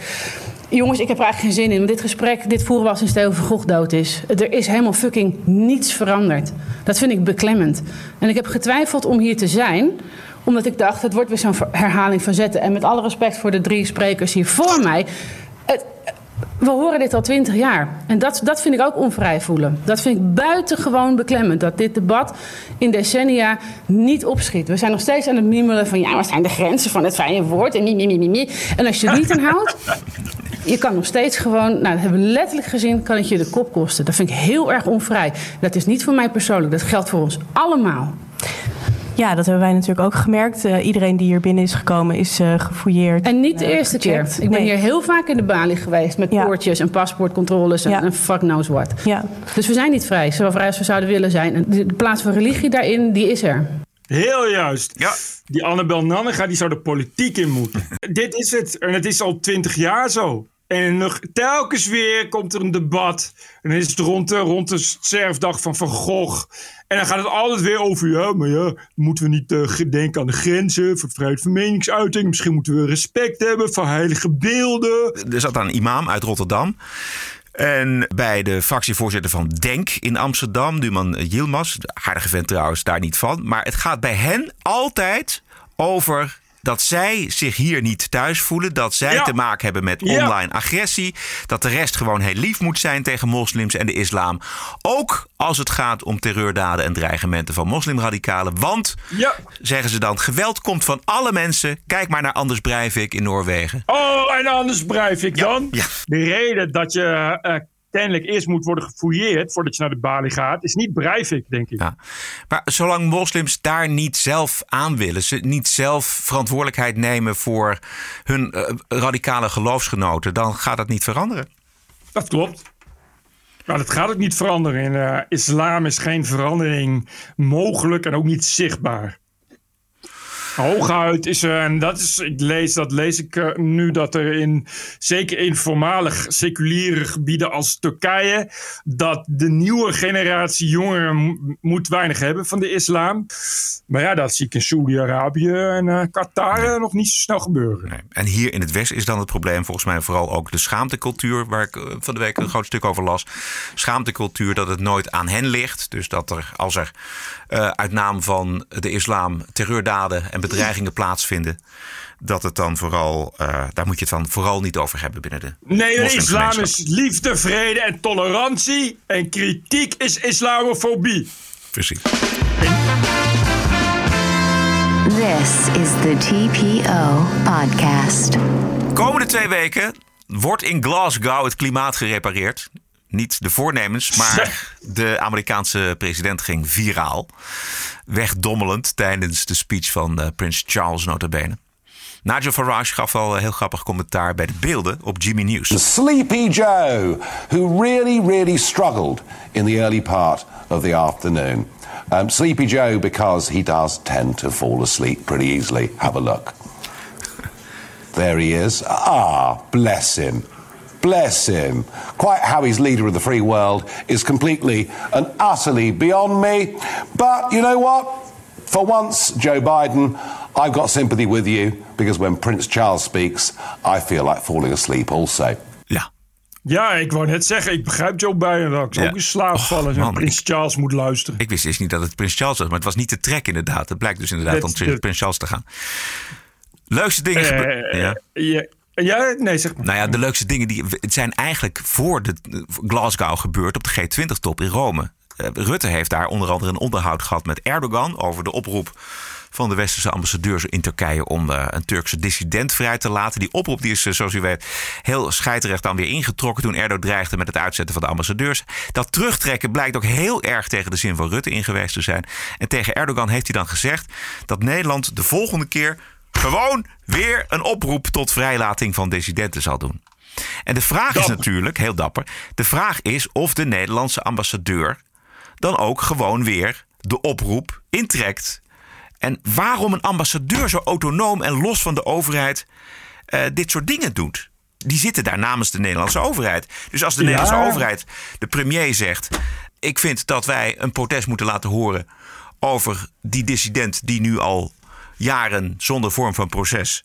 Jongens, ik heb er eigenlijk geen zin in. Want dit gesprek, dit voeren we als een Steven van dood is. Er is helemaal fucking niets veranderd. Dat vind ik beklemmend. En ik heb getwijfeld om hier te zijn omdat ik dacht, het wordt weer zo'n herhaling van zetten. En met alle respect voor de drie sprekers hier voor mij. Het, we horen dit al twintig jaar. En dat, dat vind ik ook onvrij voelen. Dat vind ik buitengewoon beklemmend. Dat dit debat in decennia niet opschiet. We zijn nog steeds aan het mimelen van... ja, wat zijn de grenzen van het vrije woord? En, en als je er niet aan houdt... je kan nog steeds gewoon... nou, dat hebben we letterlijk gezien... kan het je de kop kosten. Dat vind ik heel erg onvrij. Dat is niet voor mij persoonlijk. Dat geldt voor ons allemaal. Ja, dat hebben wij natuurlijk ook gemerkt. Eh, iedereen die hier binnen is gekomen is eh, gefouilleerd. En niet de eh, eerste keer. Ik ben Nee. hier heel vaak in de balie geweest met poortjes en paspoortcontroles en, Ja. en fuck knows what. Ja. Dus we zijn niet vrij, zo vrij als we zouden willen zijn. En de, de plaats van religie daarin, die is er. Heel juist. Ja. Die Annabel Nannega, die zou de politiek in moeten. Dit is het. En het is al twintig jaar zo. En nog telkens weer komt er een debat. En dan is het rond de, rond de sterfdag van Van Gogh. En dan gaat het altijd weer over, ja, maar ja, moeten we niet eh, denken aan de grenzen voor vrijheid van meningsuiting. Misschien moeten we respect hebben voor heilige beelden. Er zat een imam uit Rotterdam. En bij de fractievoorzitter van Denk in Amsterdam, Duman Yilmaz. Aardige vent trouwens, daar niet van. Maar het gaat bij hen altijd over dat zij zich hier niet thuis voelen. Dat zij Ja. te maken hebben met online agressie. Dat de rest gewoon heel lief moet zijn tegen moslims en de islam. Ook als het gaat om terreurdaden en dreigementen van moslimradicalen. Want, Ja. zeggen ze dan, geweld komt van alle mensen. Kijk maar naar Anders Breivik in Noorwegen. Oh, en anders blijf ik dan. ja. De reden dat je eh, kennelijk eerst moet worden gefouilleerd voordat je naar de balie gaat, is niet Breivik, denk ik. Ja. Maar zolang moslims daar niet zelf aan willen, ze niet zelf verantwoordelijkheid nemen voor hun eh, radicale geloofsgenoten, dan gaat dat niet veranderen. Dat klopt. Maar dat gaat ook niet veranderen. In eh, islam is geen verandering mogelijk en ook niet zichtbaar. Hooguit is er, en dat, is, ik lees, dat lees ik eh, nu, dat er in, zeker in voormalig seculiere gebieden als Turkije, dat de nieuwe generatie jongeren mo- moet weinig hebben van de islam. Maar ja, dat zie ik in Saoedi-Arabië en eh, Qatar eh, nog niet zo snel gebeuren. En hier in het Westen is dan het probleem volgens mij vooral ook de schaamtecultuur, waar ik van de week een groot stuk over las. Schaamtecultuur dat het nooit aan hen ligt. Dus dat er als er uit naam van de islam terreurdaden en bedreigingen plaatsvinden, dat het dan vooral, eh, daar moet je het dan vooral niet over hebben binnen de Nee, de islam is liefde, vrede en tolerantie. En kritiek is islamofobie. Precies. This is the TPO podcast. Komende twee weken wordt in Glasgow het klimaat gerepareerd. Niet de voornemens, maar de Amerikaanse president ging viraal. Wegdommelend tijdens de speech van eh, Prins Charles notabene. Nigel Farage gaf al een heel grappig commentaar bij de beelden op Jimmy News. Sleepy Joe, who really, really struggled in the early part of the afternoon. Um, Sleepy Joe, because he does tend to fall asleep pretty easily. Have a look. There he is. Ah, bless him. Bless him. Quite how he's leader of the free world is completely and utterly beyond me. But you know what? For once, Joe Biden, I've got sympathy with you because when Prince Charles speaks, I feel like falling asleep also. Ja, ik wou net zeggen, ik begrijp Joe Biden dat ik zou Ja. ook in slaap vallen als Prins Charles moet luisteren. Ik wist eerst niet dat het Prins Charles was, maar het was niet de trek inderdaad. Het blijkt dus inderdaad Dat- om Prins Charles te gaan. Leukste dingen... Eh, ja. Ja, ja, nee, zeg maar. Nou ja, de leukste dingen die, het zijn eigenlijk voor de Glasgow gebeurd op de G20-top in Rome. Eh, Rutte heeft daar onder andere een onderhoud gehad met Erdogan over de oproep van de westerse ambassadeurs in Turkije om eh, een Turkse dissident vrij te laten. Die oproep die is, eh, zoals u weet, heel scheidrecht dan weer ingetrokken toen Erdogan dreigde met het uitzetten van de ambassadeurs. Dat terugtrekken blijkt ook heel erg tegen de zin van Rutte in geweest te zijn. En tegen Erdogan heeft hij dan gezegd dat Nederland de volgende keer gewoon weer een oproep tot vrijlating van dissidenten zal doen. En de vraag is natuurlijk, heel dapper, de vraag is of de Nederlandse ambassadeur dan ook gewoon weer de oproep intrekt. En waarom een ambassadeur zo autonoom en los van de overheid eh, dit soort dingen doet. Die zitten daar namens de Nederlandse overheid. Dus als de Ja. Nederlandse overheid, de premier zegt: Ik vind dat wij een protest moeten laten horen over die dissident die nu al jaren zonder vorm van proces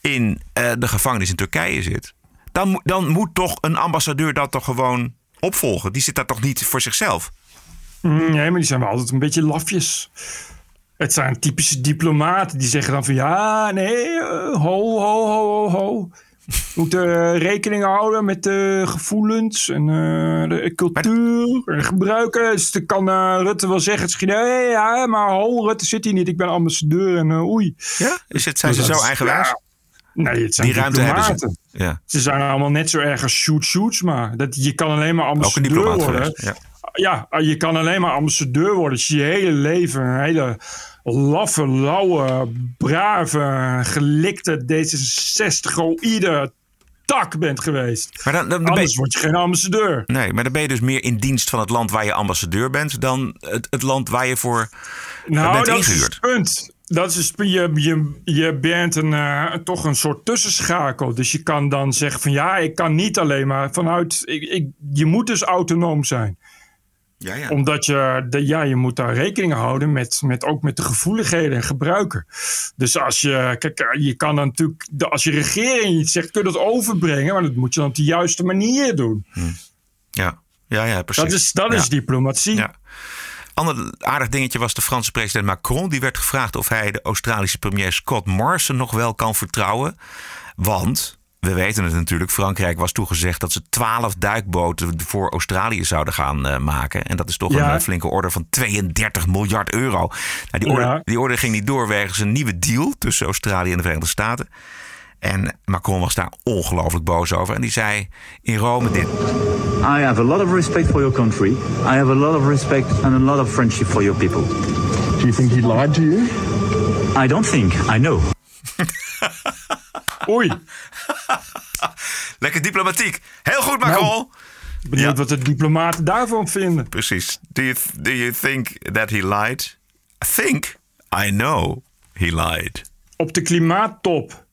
in eh, de gevangenis in Turkije zit. Dan, dan moet toch een ambassadeur dat toch gewoon opvolgen. Die zit daar toch niet voor zichzelf. Nee, maar die zijn wel altijd een beetje lafjes. Het zijn typische diplomaten die zeggen dan van ja, nee, eh, ho, ho, ho, ho, ho. Moeten eh, rekening houden met de gevoelens en eh, de cultuur en gebruiken. Dus dan kan eh, Rutte wel zeggen, misschien, nee, ja, maar ho, Rutte zit hier niet, ik ben ambassadeur en oei. Ja? Is het, zijn ze Dus zo eigenwijs? Nee, het zijn Die ruimte hebben ze. Ja. Ze zijn allemaal net zo erg als shoot shoots, maar dat, je kan alleen maar Ook een ambassadeur worden. geweest. Ja. Ja, je kan alleen maar ambassadeur worden als je je hele leven een hele laffe, lauwe, brave, gelikte D66-oïde tak bent geweest. Maar dan, dan, dan ben Anders je, word je geen ambassadeur. nee, maar dan ben je dus meer in dienst van het land waar je ambassadeur bent... dan het, het land waar je voor Nou, bent dat is het punt. Dat is je, je, je bent een, eh, toch een soort tussenschakel. Dus je kan dan zeggen van ja, ik kan niet alleen maar vanuit... Ik, ik, je moet dus autonoom zijn. Ja, ja. Omdat je, de, ja, je moet daar rekening houden met, met ook met de gevoeligheden en gebruiken. Dus als je, kijk, eh, je kan natuurlijk, de- als je regering iets zegt, kun je dat overbrengen, maar dat moet je dan op de juiste manier doen. Ja, ja, ja precies. Dat is, dat is diplomatie. Ja. Ander aardig dingetje was de Franse president Macron. Die werd gevraagd of hij de Australische premier Scott Morrison nog wel kan vertrouwen. Want, we weten het natuurlijk, Frankrijk was toegezegd dat ze 12 duikboten voor Australië zouden gaan eh, maken. En dat is toch Ja. een eh, flinke order van 32 miljard euro. Nou, die, order, Ja. die order ging niet door wegens een nieuwe deal tussen Australië en de Verenigde Staten. En Macron was daar ongelooflijk boos over. En die zei in Rome dit. I have a lot of respect for your country. I have a lot of respect and a lot of friendship for your people. Do you think he lied to you? I don't think. I know. Oei. Lekker diplomatiek. Heel goed, Macron. Benieuwd wat de diplomaten daarvan vinden. Precies. Do you, do you think that he lied? I think I know he lied. op de klimaattop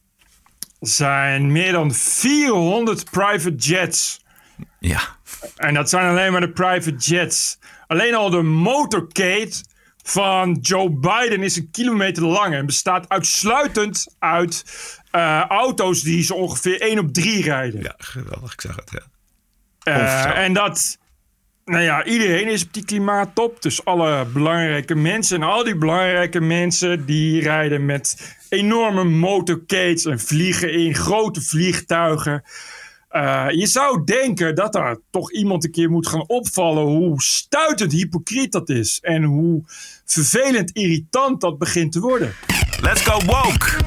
zijn meer dan 400 private jets. Ja. En dat zijn alleen maar de private jets. Alleen al de motorcade van Joe Biden is een kilometer lang en bestaat uitsluitend uit eh, auto's die zo ongeveer 1 op 3 rijden. Ja, geweldig. Ik zag het, ja. Eh, en dat, nou ja, iedereen is op die klimaattop. Dus alle belangrijke mensen. En al die belangrijke mensen die rijden met enorme motorcades en vliegen in grote vliegtuigen. Eh, je zou denken dat er toch iemand een keer moet gaan opvallen hoe stuitend hypocriet dat is. En hoe vervelend irritant dat begint te worden. Let's go woke!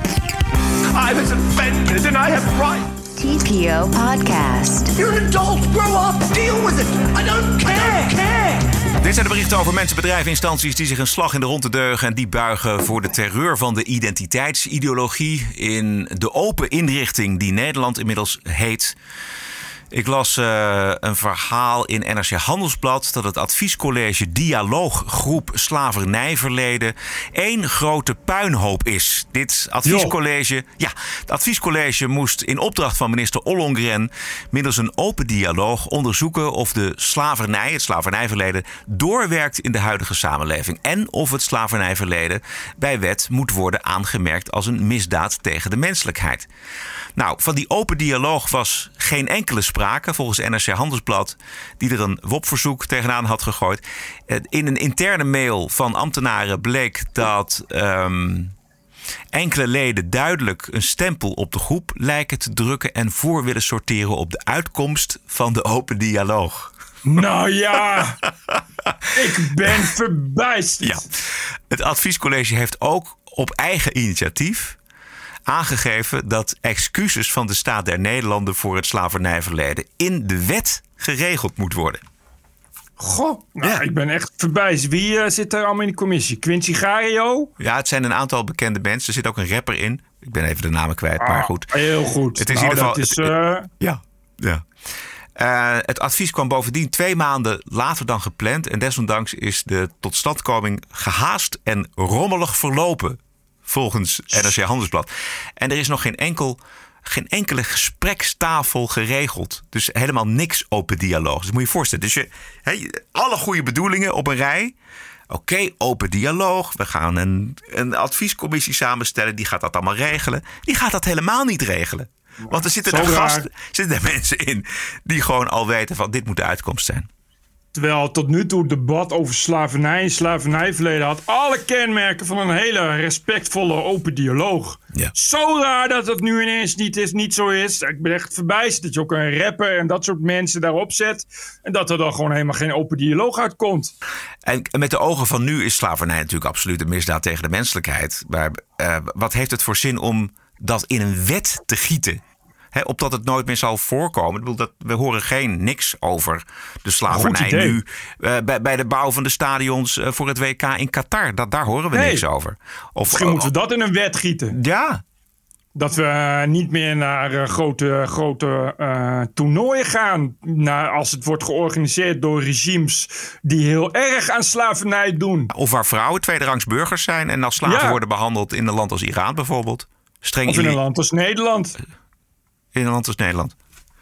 I was offended and I have right. TPO Podcast. You're an adult. Grow up. Deal with it. I don't care. I don't care. Dit zijn de berichten over mensen, bedrijven, instanties die zich een slag in de ronde deugen en die buigen voor de terreur van de identiteitsideologie in de open inrichting die Nederland inmiddels heet. Ik las eh, een verhaal in NRC Handelsblad dat het adviescollege Dialooggroep Slavernijverleden één grote puinhoop is. Dit adviescollege, ja, het adviescollege moest in opdracht van minister Ollongren middels een open dialoog onderzoeken of de slavernij, het slavernijverleden, doorwerkt in de huidige samenleving en of het slavernijverleden bij wet moet worden aangemerkt als een misdaad tegen de menselijkheid. Nou, van die open dialoog was geen enkele sprake, volgens NRC Handelsblad, die er een WOP-verzoek tegenaan had gegooid. Eh, In een interne mail van ambtenaren bleek dat ehm, enkele leden duidelijk een stempel op de groep lijken te drukken en voor willen sorteren op de uitkomst van de open dialoog. Nou ja, ik ben verbijsterd. Ja. Het adviescollege heeft ook op eigen initiatief aangegeven dat excuses van de staat der Nederlanden voor het slavernijverleden in de wet geregeld moet worden. Goh, nou, ik ben echt verbijsterd. Wie eh, zit er allemaal in die commissie? Quincy Gario? Ja, het zijn een aantal bekende mensen. Er zit ook een rapper in. Ik ben even de namen kwijt, maar Ah, goed. Heel goed. Het is in Nou, ieder geval. is, het- eh, ja, ja. Eh, het advies kwam bovendien twee maanden later dan gepland. En desondanks is de totstandkoming gehaast en rommelig verlopen. Volgens NRC Handelsblad. En er is nog geen, enkel, geen enkele gesprekstafel geregeld. Dus helemaal niks open dialoog. Dus moet je je voorstellen. Dus je, alle goede bedoelingen op een rij. Oké, open dialoog. We gaan een, een adviescommissie samenstellen. Die gaat dat allemaal regelen. Die gaat dat helemaal niet regelen. Want er zitten er, gasten, zitten er mensen in die gewoon al weten van dit moet de uitkomst zijn. Terwijl tot nu toe het debat over slavernij en slavernijverleden had alle kenmerken van een hele respectvolle open dialoog. Ja. Zo raar dat het nu ineens niet, is, niet zo is. Ik ben echt verbijsterd dat je ook een rapper en dat soort mensen daarop zet. En dat er dan gewoon helemaal geen open dialoog uitkomt. En met de ogen van nu is slavernij natuurlijk absoluut een misdaad tegen de menselijkheid. Maar eh, wat heeft het voor zin om dat in een wet te gieten? Hè, opdat het nooit meer zal voorkomen. Ik bedoel, dat, we horen geen niks over de slavernij nu. eh, bij, bij de bouw van de stadions eh, voor het WK in Qatar. Dat, daar horen we Nee. niks over. Of, Misschien moeten we dat in een wet gieten. Ja. Dat we eh, niet meer naar eh, grote, grote eh, toernooien gaan. Naar, als het wordt georganiseerd door regimes die heel erg aan slavernij doen. Of waar vrouwen tweederangs burgers zijn en als slaven Ja. worden behandeld in een land als Iran bijvoorbeeld. Streng Of in een land als Nederland. In een land als Nederland.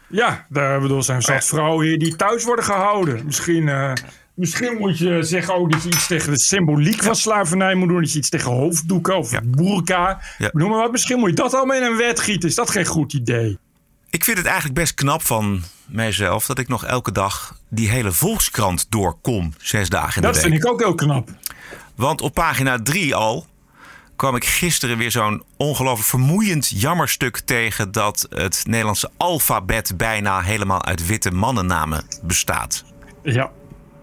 Ja, daar bedoel, zijn zat vrouwen hier die thuis worden gehouden. Misschien, eh, misschien moet je zeggen ook dat je iets tegen de symboliek van slavernij moet doen. Dat je iets tegen hoofddoeken of burka. Ja. Noem maar wat. Misschien moet je dat allemaal in een wet gieten. Is dat geen goed idee? Ik vind het eigenlijk best knap van mijzelf dat ik nog elke dag die hele Volkskrant doorkom. Zes dagen in Dat de week. vind ik ook heel knap. Want op pagina 3 al kwam ik gisteren weer zo'n ongelooflijk vermoeiend jammerstuk tegen dat het Nederlandse alfabet bijna helemaal uit witte mannennamen bestaat. Ja.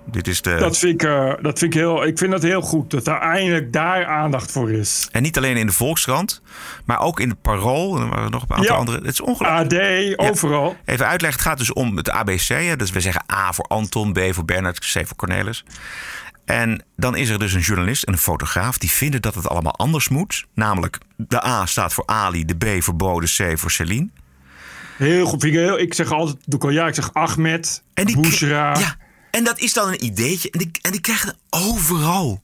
Dit is de. Dat vind ik, eh, dat vind ik, heel, ik vind dat heel goed. Dat er eindelijk daar aandacht voor is. En niet alleen in de Volkskrant, maar ook in het Parool. En er waren nog een aantal Ja. andere. Het is ongelooflijk. AD, overal. Even uitleggen, het gaat dus om het ABC. Hè? Dus we zeggen A voor Anton, B voor Bernard, C voor Cornelis. En dan is er dus een journalist en een fotograaf die vinden dat het allemaal anders moet. Namelijk, de A staat voor Ali, de B voor Bo, de C voor Celine. Heel goed. Ik, heel, ik zeg altijd, doe ik al ja, ik zeg Ahmed, En die. Ja, en dat is dan een ideetje. En die, en die krijgen het overal.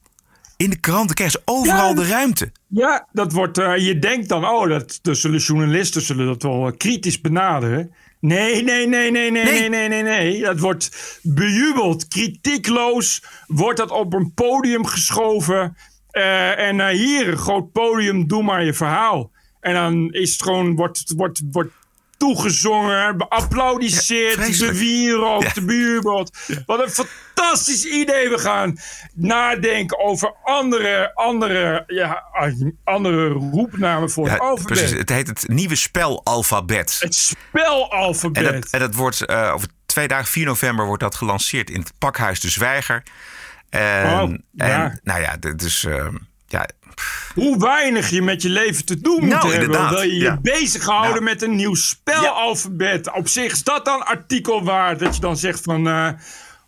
In de kranten krijgen ze overal Ja. de ruimte. Ja, dat wordt, eh, je denkt dan, oh, dat, dat zullen journalisten zullen dat wel eh, kritisch benaderen. Nee, nee, nee, nee, nee, nee, nee, nee, nee. Dat wordt bejubeld, kritiekloos. Wordt dat op een podium geschoven. Eh, en eh, hier, groot podium, doe maar je verhaal. En dan is het gewoon, wordt, wordt, wordt toegezongen, beapplaudisseerd, vreselijk. bewierookt, Ja. bejubeld. Wat een fantastisch idee. We gaan nadenken over andere, andere, ja, andere roepnamen voor het alfabet. precies. Het heet het nieuwe spelalfabet. Het spelalfabet. En dat, en dat wordt eh, over twee dagen, 4 november, wordt dat gelanceerd in het pakhuis De Zwijger. En, Oh, en nou ja, dit is. Ja, Hoe weinig je met je leven te doen moet Nou, hebben. Wil je je ja. bezighouden Nou. met een nieuw spelalfabet. Op zich is dat dan artikel waard. Dat je dan zegt van... eh,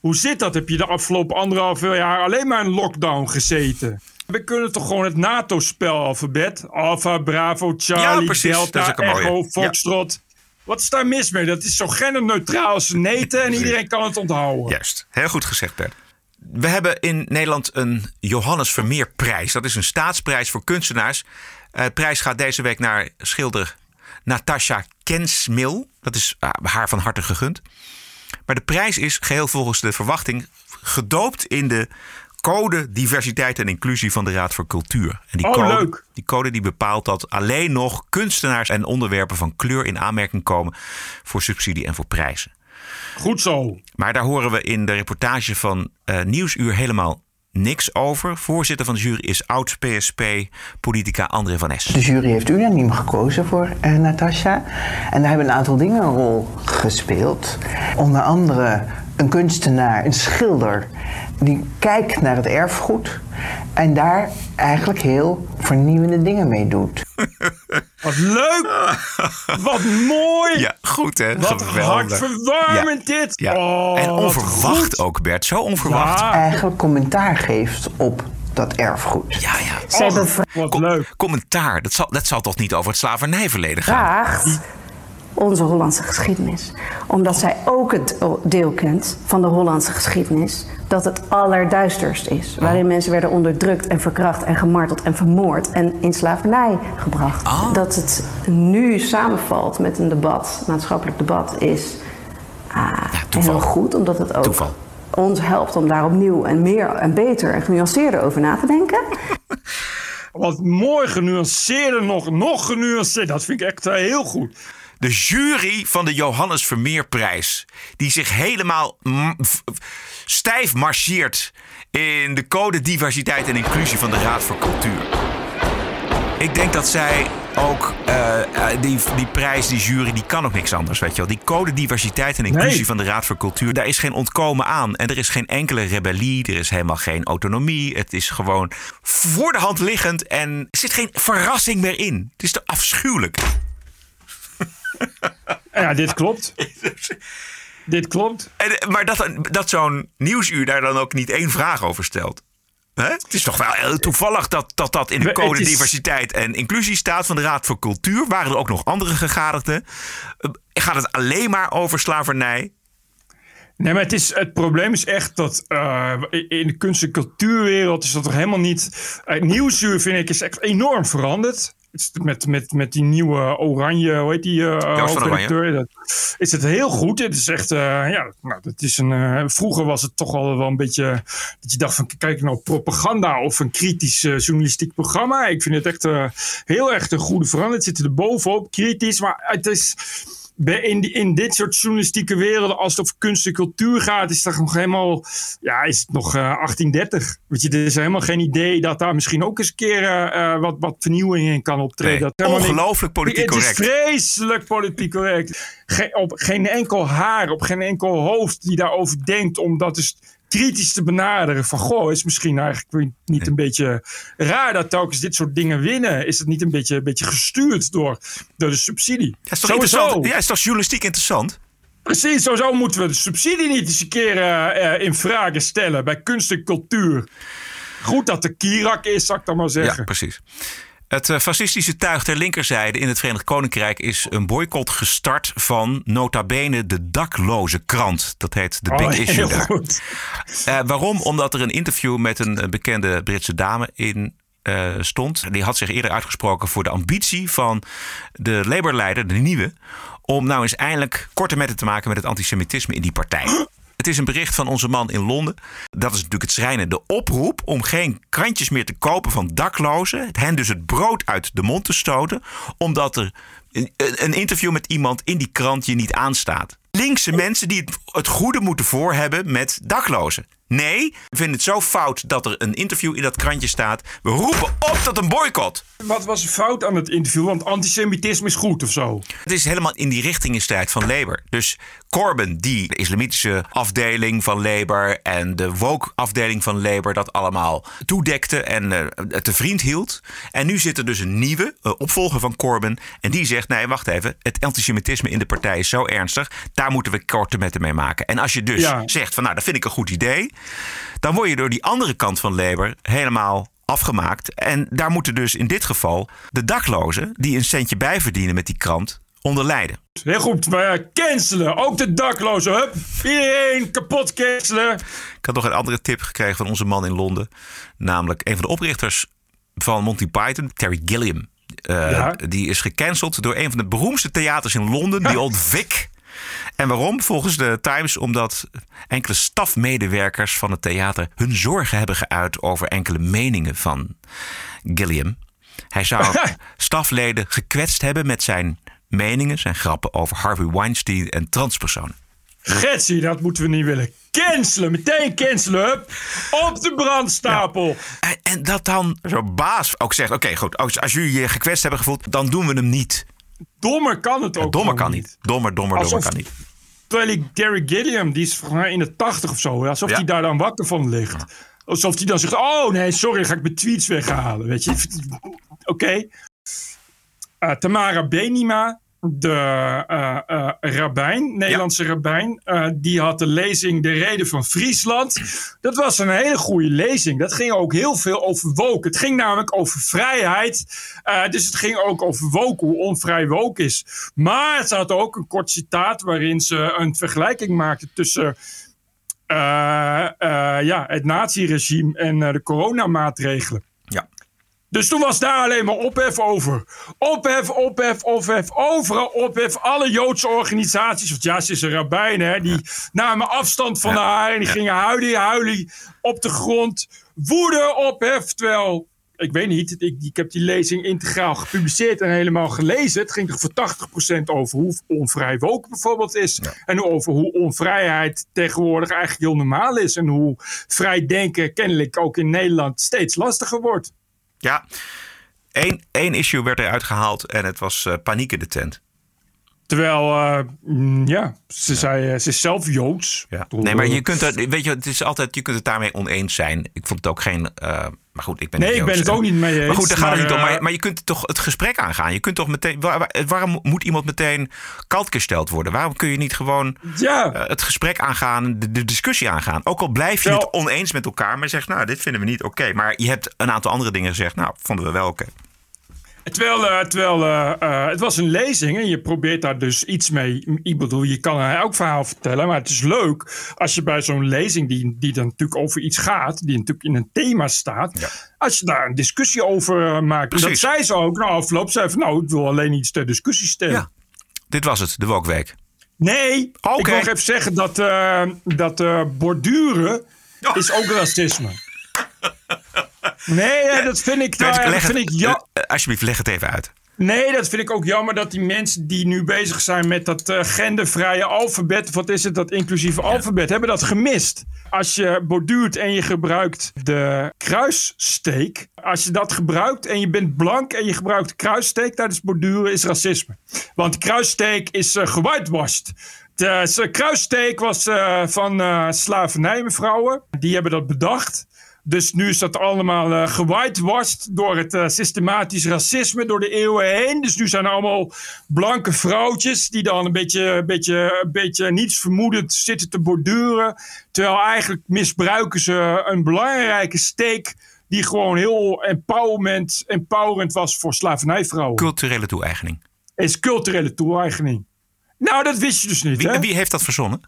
hoe zit dat? Heb je de afgelopen anderhalf jaar alleen maar in lockdown gezeten? We kunnen toch gewoon het NATO-spelalfabet. Alpha, Bravo, Charlie, Ja, Delta. Echo. Foxtrot. Wat is daar mis mee? Dat is zo genderneutraal als neten en iedereen kan het onthouden. Juist, heel goed gezegd, Bert. We hebben in Nederland een Johannes Vermeerprijs. Dat is een staatsprijs voor kunstenaars. Eh, de prijs gaat deze week naar schilder Natasha Kensmil. Dat is ah, haar van harte gegund. Maar de prijs is geheel volgens de verwachting gedoopt in de code diversiteit en inclusie van de Raad voor Cultuur. En die Oh, code, leuk. Die code die bepaalt dat alleen nog kunstenaars en onderwerpen van kleur in aanmerking komen voor subsidie en voor prijzen. Goed zo. Maar daar horen we in de reportage van eh, Nieuwsuur helemaal niks over. Voorzitter van de jury is oud-PSP-politica André van Es. De jury heeft unaniem gekozen voor eh, Natasha. En daar hebben een aantal dingen een rol gespeeld. Onder andere een kunstenaar, een schilder, die kijkt naar het erfgoed en daar eigenlijk heel vernieuwende dingen mee doet. Wat leuk! Wat mooi! Ja, goed hè? Wat Geweldig. hartverwarmend Ja. dit! Ja. Oh, en onverwacht ook, Bert. Zo onverwacht. Eigenlijk commentaar geeft op dat erfgoed. Ja, ja. Wat leuk. Commentaar, dat zal, dat zal toch niet over het slavernijverleden gaan? vraagt onze Hollandse geschiedenis. Omdat zij ook het deel kent van de Hollandse geschiedenis dat het allerduisterst is. Waarin mensen werden onderdrukt en verkracht en gemarteld en vermoord en in slavernij gebracht. Dat het nu samenvalt met een debat, maatschappelijk debat, is ah, heel goed. Omdat het ook ons helpt om daar opnieuw en meer en beter en genuanceerder over na te denken. Wat mooi genuanceerder nog, nog genuanceerder. Dat vind ik echt eh, heel goed. De jury van de Johannes Vermeerprijs, die zich helemaal stijf marcheert in de code diversiteit en inclusie van de Raad voor Cultuur. Ik denk dat zij ook eh, eh, die, die prijs, die jury, die kan ook niks anders. Weet je wel. Die code diversiteit en inclusie Nee. van de Raad voor Cultuur, daar is geen ontkomen aan. En er is geen enkele rebellie, er is helemaal geen autonomie. Het is gewoon voor de hand liggend en er zit geen verrassing meer in. Het is te afschuwelijk. Ja, dit klopt. dit klopt. En, eh, maar dat, dat zo'n nieuwsuur daar dan ook niet één vraag over stelt. Hè? Het is toch wel heel toevallig dat dat, dat in de code is- diversiteit en inclusie staat van de Raad voor Cultuur. Waren er ook nog andere gegadigden? Eh, Gaat het alleen maar over slavernij? Nee, maar het, is, het probleem is echt dat eh, in de kunst- en cultuurwereld is dat toch helemaal niet. Het nieuwsuur vind ik is echt enorm veranderd. Met, met, met die nieuwe oranje, hoe heet die? hoofdredacteur. Dat is het heel goed. Het is echt, eh, ja, nou, dat is een. eh, vroeger was het toch al wel een beetje. Dat je dacht van, kijk nou, propaganda of een kritisch journalistiek programma. Ik vind het echt heel erg een goede verandering. Het zit er bovenop, kritisch, maar het is in, die- in dit soort journalistieke werelden, als het over kunst en cultuur gaat, is dat nog helemaal, ja, is het nog eh, 1830. Weet je, er is helemaal geen idee dat daar misschien ook eens een keer eh, eh, wat, wat vernieuwing in kan optreden. Nee, is niet- ongelooflijk politiek Het is correct. vreselijk politiek correct. Geen, op geen enkel haar, op geen enkel hoofd die daarover denkt om dat eens kritisch te benaderen. Van, goh, is misschien eigenlijk niet een beetje raar dat telkens dit soort dingen winnen? Is het niet een beetje, een beetje gestuurd door, door de subsidie? Ja, is toch interessant? Ja, is toch journalistiek interessant? Precies, sowieso moeten we de subsidie niet eens een keer eh, eh, in vraag stellen bij kunst en cultuur. Goed dat de Kirak is, zou ik dan maar zeggen. Ja, precies. Het eh, fascistische tuig ter linkerzijde in het Verenigd Koninkrijk is een boycott gestart van nota bene de dakloze krant. Dat heet The Big Oh, Issue heel daar. Eh, waarom? Omdat er een interview met een eh, bekende Britse dame in stond. Die had zich eerder uitgesproken voor de ambitie van de Labour-leider, de nieuwe, om nou eens eindelijk korte metten te maken met het antisemitisme in die partij. Het is een bericht van onze man in Londen. Dat is natuurlijk het schrijnende oproep om geen krantjes meer te kopen van daklozen. Hen dus het brood uit de mond te stoten, omdat er een, interview met iemand in die krant je niet aanstaat. Linkse mensen die het goede moeten voor hebben met daklozen. Nee, we vinden het zo fout dat er een interview in dat krantje staat. We roepen op tot een boycott. Wat was fout aan het interview? Want antisemitisme is goed of zo. Het is helemaal in die richting van Labour. Dus Corbyn, die de islamitische afdeling van Labour en de woke afdeling van Labour dat allemaal toedekte en uh, te vriend hield. En nu zit er dus een nieuwe uh, opvolger van Corbyn. En die zegt: nee, wacht even. Het antisemitisme in de partij is zo ernstig. Daar moeten we korte metten mee maken. En als je dus ja. zegt: van nou, dat vind ik een goed idee. Dan word je door die andere kant van Labour helemaal afgemaakt. En daar moeten dus in dit geval de daklozen, die een centje bijverdienen met die krant, onder lijden. Heel goed, maar cancelen. Ook de daklozen. Hup, iedereen kapot cancelen. Ik had nog een andere tip gekregen van onze man in Londen. Namelijk een van de oprichters van Monty Python, Terry Gilliam. Uh, ja. Die is gecanceld door een van de beroemdste theaters in Londen, die Old Vic. En waarom? Volgens de Times omdat enkele stafmedewerkers van het theater hun zorgen hebben geuit over enkele meningen van Gilliam. Hij zou stafleden gekwetst hebben met zijn meningen, zijn grappen over Harvey Weinstein en transpersonen. Getsie, dat moeten we niet willen. Cancelen, meteen cancelen. Hup. Op de brandstapel. Ja. En, en, dat dan zo'n baas ook zegt: Oké, okay, goed, als, als jullie je gekwetst hebben gevoeld, dan doen we hem niet. Dommer kan het ook. Ja, dommer kan niet. Dommer, dommer, Alsof, dommer kan niet. Terwijl ik Gary Gilliam, die is volgens mij in de tachtig of zo. Alsof hij ja. daar dan wakker van ligt. Alsof hij dan zegt: Oh nee, sorry, ga ik mijn tweets weghalen. Weet je, oké. Okay. Uh, Tamara Benima, de uh, uh, rabbijn, Nederlandse ja. rabbijn, uh, die had de lezing De Reden van Friesland. Dat was een hele goede lezing. Dat ging ook heel veel over woke. Het ging namelijk over vrijheid. dus het ging ook over woke, hoe onvrij woke is. Maar ze had ook een kort citaat waarin ze een vergelijking maakte tussen. ja, het naziregime en de coronamaatregelen. Dus toen was daar alleen maar ophef over. Ophef, ophef, ophef. Overal ophef. Alle Joodse organisaties, want ja, ze is een rabbijn, hè, die namen afstand van haar en die gingen huilie, huilie op de grond. Woede, ophef. Terwijl, ik weet niet, ik, ik heb die lezing integraal gepubliceerd en helemaal gelezen. Het ging toch voor 80% over hoe onvrij woke bijvoorbeeld is. En over hoe onvrijheid tegenwoordig eigenlijk heel normaal is. En hoe vrij denken kennelijk ook in Nederland steeds lastiger wordt. Ja, één, één issue werd eruit gehaald en het was uh, paniek in de tent. Terwijl, uh, ja, ze, ja. Zei, ze is zelf Joods. Ja. Nee, maar je kunt het, weet je, het is altijd, je kunt het daarmee oneens zijn. Ik vond het ook geen, uh, maar goed, ik ben Nee, ik ben het ook niet mee eens. Maar goed, daar gaat het niet om. Maar, maar je kunt toch het gesprek aangaan. Je kunt toch meteen, waar, waar, waarom moet iemand meteen kalt gesteld worden? Waarom kun je niet gewoon ja. uh, het gesprek aangaan, de, de, discussie aangaan? Ook al blijf je het oneens met elkaar, maar zegt, nou, dit vinden we niet oké. Okay. Maar je hebt een aantal andere dingen gezegd, nou, vonden we wel oké. Okay. Terwijl, uh, terwijl uh, uh, het was een lezing en je probeert daar dus iets mee. Ik bedoel, je kan een elk verhaal vertellen, maar het is leuk als je bij zo'n lezing, die, die dan natuurlijk over iets gaat, die natuurlijk in een thema staat, ja. als je daar een discussie over maakt. Precies. Dat zei ze ook, nou, afloop zei van, nou, ik wil alleen iets ter discussie stellen. Ja. Dit was het, de Wokweek. Nee, okay. ik wil nog even zeggen dat, dat borduren oh. is ook racisme. Nee, dat vind ik, leg vind het, ik ja. uh, alsjeblieft, leg het even uit. Nee, dat vind ik ook jammer dat die mensen die nu bezig zijn met dat uh, gendervrije alfabet, wat is het, dat inclusieve ja. alfabet, hebben dat gemist. Als je borduurt en je gebruikt de kruissteek, als je dat gebruikt en je bent blank en je gebruikt kruissteek tijdens borduren, is racisme. Want kruissteek is uh, gewhitewashed. De kruissteek was uh, van uh, slavernijmevrouwen. Die hebben dat bedacht. Dus nu is dat allemaal uh, gewhitewashed door het uh, systematisch racisme door de eeuwen heen. Dus nu zijn er allemaal blanke vrouwtjes die dan een beetje, een beetje, een beetje niets vermoedend zitten te borduren. Terwijl eigenlijk misbruiken ze een belangrijke steek die gewoon heel empowerment, empowerend was voor slavernijvrouwen. Culturele toe-eigening. Is culturele toe-eigening. Nou, dat wist je dus niet. Wie, hè? wie heeft dat verzonnen?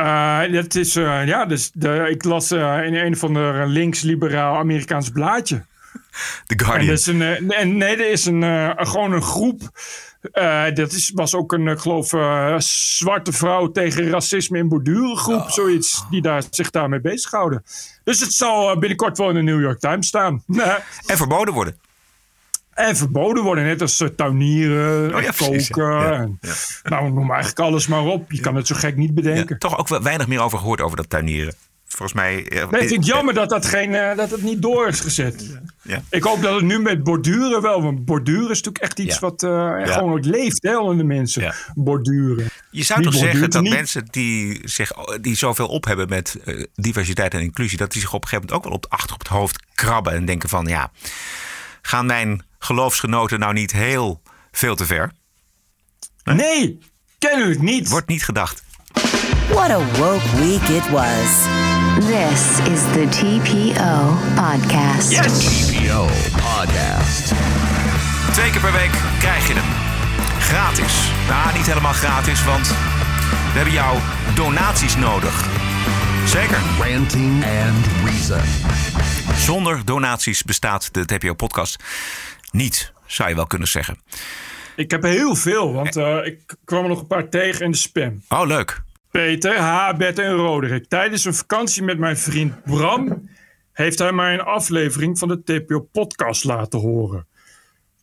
Uh, dat is, uh, ja, dus de, ik las uh, in een van de links-liberaal Amerikaans blaadje. The En Guardian. dat is een, eh, nee, er is een, eh, gewoon een groep. eh, dat is, was ook een, geloof, eh, zwarte vrouw tegen racisme in borduren groep. Zoiets, die daar, zich daarmee bezighouden. Dus het zal eh, binnenkort wel in de New York Times staan. En verboden worden. En verboden worden, net als eh, tuinieren, Oh ja, precies, koken. Ja, en- ja. Nou, noem eigenlijk alles maar op. Je kan het zo gek niet bedenken. Toch ook wel weinig meer over gehoord over dat tuinieren. Volgens mij... eh, Nee, ik vind het jammer dat, dat, geen, eh, dat het niet door is gezet. Ja. Ik hoop dat het nu met borduren wel. Want borduren is natuurlijk echt iets Ja. wat eh, gewoon ook leeft hè, onder de mensen. Borduren. Je zou toch zeggen dat niet? mensen die, zich, die zoveel op hebben met eh, diversiteit en inclusie, dat die zich op een gegeven moment ook wel op, achter op het hoofd krabben en denken van ja, gaan mijn geloofsgenoten nou niet heel veel te ver? Nee, kennelijk niet. Wordt niet gedacht. What a woke week it was. This is the TPO Podcast. TPO Podcast. Twee keer per week krijg je hem. Gratis. Nou, niet helemaal gratis, want we hebben jouw donaties nodig. Zeker. Ranting and Reason. Zonder donaties bestaat de TPO-podcast niet, zou je wel kunnen zeggen. Ik heb heel veel, want eh, ik kwam er nog een paar tegen in de spam. Oh, leuk. Peter, H, Bert en Roderick. Tijdens een vakantie met mijn vriend Bram heeft hij mij een aflevering van de TPO-podcast laten horen.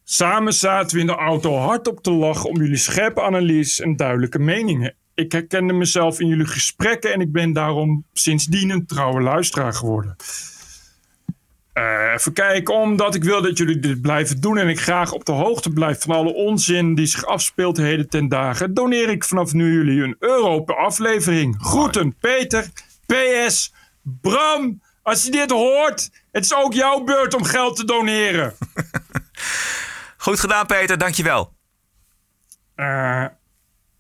Samen zaten we in de auto hardop te lachen om jullie scherpe analyse en duidelijke meningen. Ik herkende mezelf in jullie gesprekken en ik ben daarom sindsdien een trouwe luisteraar geworden. Eh, even kijken, omdat ik wil dat jullie dit blijven doen en ik graag op de hoogte blijf van alle onzin die zich afspeelt heden ten dagen, doneer ik vanaf nu jullie een euro per aflevering. Groeten, Peter. PS, Bram, als je dit hoort, het is ook jouw beurt om geld te doneren. Goed gedaan, Peter. Dankjewel. Eh,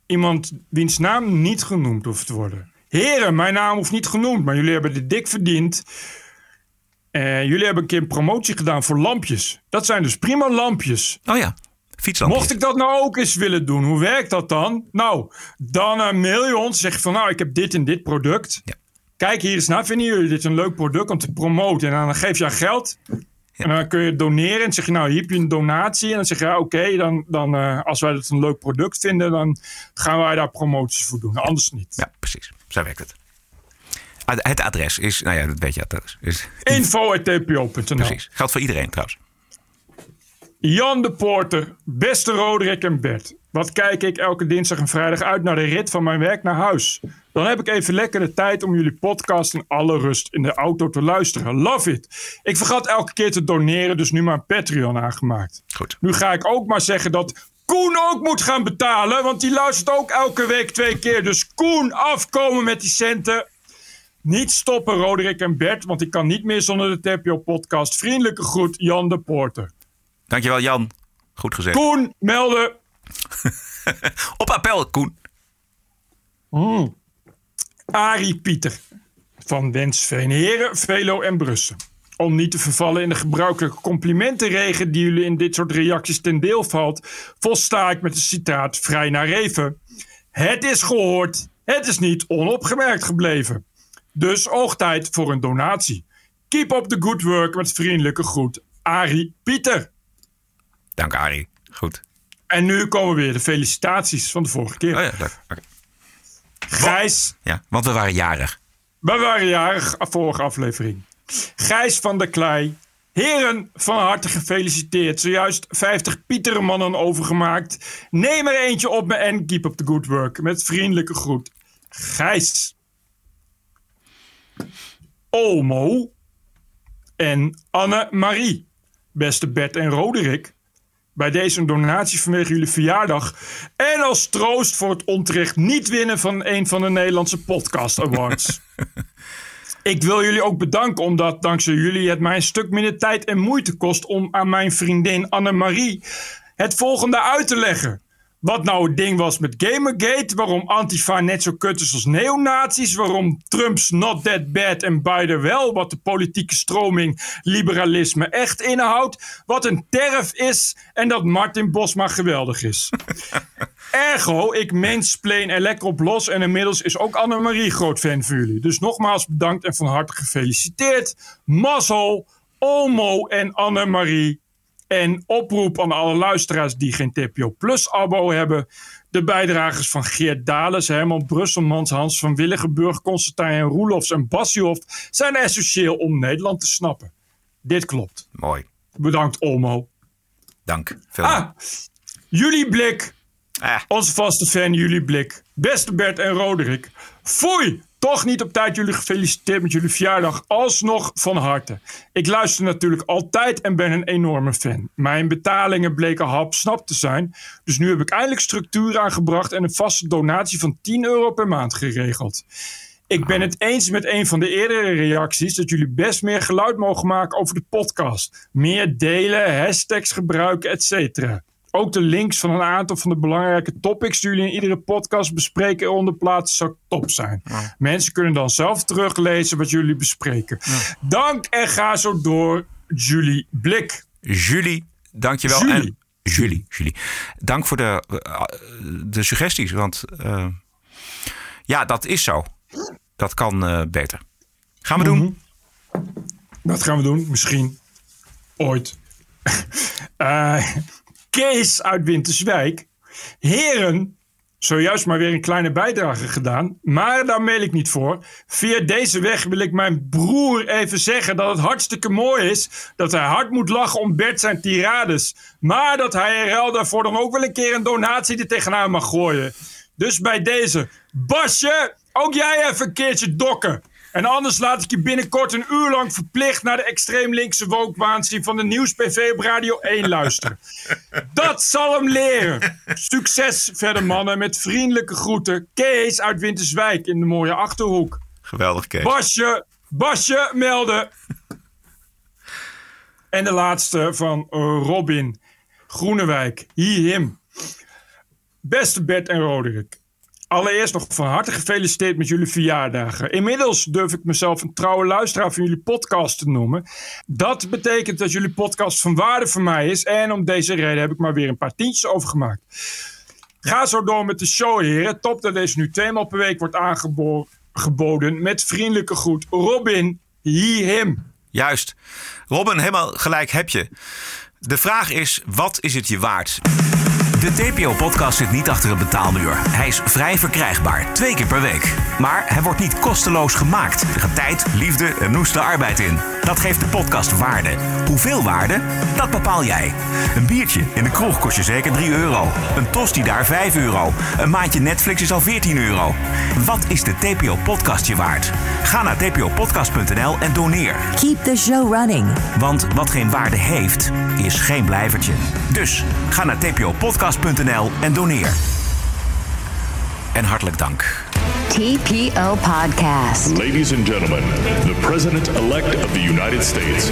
iemand wiens naam niet genoemd hoeft te worden. Heren, mijn naam hoeft niet genoemd, maar jullie hebben dit dik verdiend. Eh, jullie hebben een keer een promotie gedaan voor lampjes. Dat zijn dus prima lampjes. Oh ja, fietslampjes. Mocht ik dat nou ook eens willen doen, hoe werkt dat dan? Nou, dan eh, mail je ons. Zeg je van, nou, ik heb dit en dit product. Kijk hier eens naar. Vinden jullie dit een leuk product om te promoten? En dan geef je aan geld. En dan kun je doneren. En dan zeg je, nou, hier heb je een donatie. En dan zeg je, ja, oké, dan, dan, eh, als wij het een leuk product vinden... dan gaan wij daar promoties voor doen. Anders niet. Ja, precies. Zo werkt het. Het adres is, nou ja, dat weet je. Het adres is Info.tpo.nl Precies. Geldt voor iedereen trouwens. Jan de Poorter, beste Roderick en Bert. Wat kijk ik elke dinsdag en vrijdag uit naar de rit van mijn werk naar huis. Dan heb ik even lekker de tijd om jullie podcast in alle rust in de auto te luisteren. Love it. Ik vergat elke keer te doneren, dus nu maar een Patreon aangemaakt. Goed. Nu ga ik ook maar zeggen dat Koen ook moet gaan betalen, want die luistert ook elke week twee keer. Dus Koen, afkomen met die centen. Niet stoppen, Roderick en Bert, want ik kan niet meer zonder de TPO-podcast. Vriendelijke groet, Jan de Poorter. Dankjewel, Jan. Goed gezegd. Koen, melden. Op appel, Koen. Mm. Arie Pieter van Wensveen. Heren, Velo en Brussen. Om niet te vervallen in de gebruikelijke complimentenregen die jullie in dit soort reacties ten deel valt, volsta ik met een citaat vrij naar even. Het is gehoord, het is niet onopgemerkt gebleven. Dus oogtijd voor een donatie. Keep up the good work met vriendelijke groet. Arie Pieter. Dank, Arie. Goed. En nu komen weer de felicitaties van de vorige keer. Oh ja. Gijs, Ja, want we waren jarig. we waren jarig, vorige aflevering. Gijs van der Klei. Heren, van harte gefeliciteerd. Zojuist 50 Pietermannen overgemaakt. Neem er eentje op me en keep up the good work. Met vriendelijke groet. Gijs. Olmo. En Anne-Marie. Beste Bert en Roderick. Bij deze een donatie vanwege jullie verjaardag. En als troost voor het onterecht niet winnen van een van de Nederlandse Podcast Awards. Ik wil jullie ook bedanken omdat dankzij jullie het mij een stuk minder tijd en moeite kost om aan mijn vriendin Annemarie het volgende uit te leggen. Wat nou het ding was met Gamergate, waarom Antifa net zo kut is als neonazies, waarom Trump's not that bad en Biden wel, wat de politieke stroming liberalisme echt inhoudt, wat een terf is en dat Martin Bosma geweldig is. Ergo, ik mansplain er lekker op los. En inmiddels is ook Annemarie groot fan van jullie. Dus nogmaals bedankt en van harte gefeliciteerd. Mazzel, Olmo en Annemarie. En oproep aan alle luisteraars die geen TPO Plus abo hebben. De bijdragers van Geert Dales, Herman Brusselmans, Hans van Willigenburg, Constantijn Roelofs en Bassioff zijn essentieel om Nederland te snappen. Dit klopt. Mooi. Bedankt Olmo. Dank. Veel Ah, jullie blik. Ah. Onze vaste fan, jullie blik. Beste Bert en Roderick. Foei! Toch niet op tijd jullie gefeliciteerd met jullie verjaardag. Alsnog van harte. Ik luister natuurlijk altijd en ben een enorme fan. Mijn betalingen bleken hapsnap te zijn. Dus nu heb ik eindelijk structuur aangebracht en een vaste donatie van 10 euro per maand geregeld. Ik ben het eens met een van de eerdere reacties dat jullie best meer geluid mogen maken over de podcast. Meer delen, hashtags gebruiken, etc. Ook de links van een aantal van de belangrijke topics die jullie in iedere podcast bespreken eronder plaatsen zou top zijn. Mensen kunnen dan zelf teruglezen wat jullie bespreken. Dank en ga zo door, Julie Blik. Julie, dankjewel. Julie. En Julie, Julie. Dank voor de, eh, de suggesties. Want eh, ja, dat is zo. Dat kan eh, beter. Gaan we doen. Dat gaan we doen, misschien. Ooit. Kees uit Winterswijk. Heren, zojuist maar weer een kleine bijdrage gedaan. Maar daar mail ik niet voor. Via deze weg wil ik mijn broer even zeggen dat het hartstikke mooi is. Dat hij hard moet lachen om Bert zijn tirades. Maar dat hij in ruil daarvoor dan ook wel een keer een donatie er tegenaan mag gooien. Dus bij deze. Basje, ook jij even een keertje dokken. En anders laat ik je binnenkort een uur lang verplicht naar de extreem linkse wookwaanzin van de Nieuws PV op Radio 1 luisteren. Dat zal hem leren. Succes verder mannen met vriendelijke groeten. Kees uit Winterswijk in de mooie Achterhoek. Geweldig, Kees. Basje, Basje, melden. En de laatste van eh, Robin Groenewijk. Hier hem. Beste Bert en Roderick. Allereerst nog van harte gefeliciteerd met jullie verjaardagen. Inmiddels durf ik mezelf een trouwe luisteraar van jullie podcast te noemen. Dat betekent dat jullie podcast van waarde voor mij is. En om deze reden heb ik maar weer een paar tientjes overgemaakt. Ga zo door met de show, heren. Top dat deze nu tweemaal per week wordt aangeboden. Met vriendelijke groet. Robin, hier hem. Juist. Robin, helemaal gelijk heb je. De vraag is, wat is het je waard? De TPO-podcast zit niet achter een betaalmuur. Hij is vrij verkrijgbaar, twee keer per week. Maar hij wordt niet kosteloos gemaakt. Er gaat tijd, liefde en noeste arbeid in. Dat geeft de podcast waarde. Hoeveel waarde? Dat bepaal jij. Een biertje in de kroeg kost je zeker 3 euro. Een tosti daar 5 euro. Een maandje Netflix is al 14 euro. Wat is de TPO-podcast je waard? Ga naar tpopodcast.nl en doneer. Keep the show running. Want wat geen waarde heeft, is geen blijvertje. Dus ga naar tpopodcast.nl en doneer. En hartelijk dank. TPO Podcast. Ladies and gentlemen, the President elect of the United States.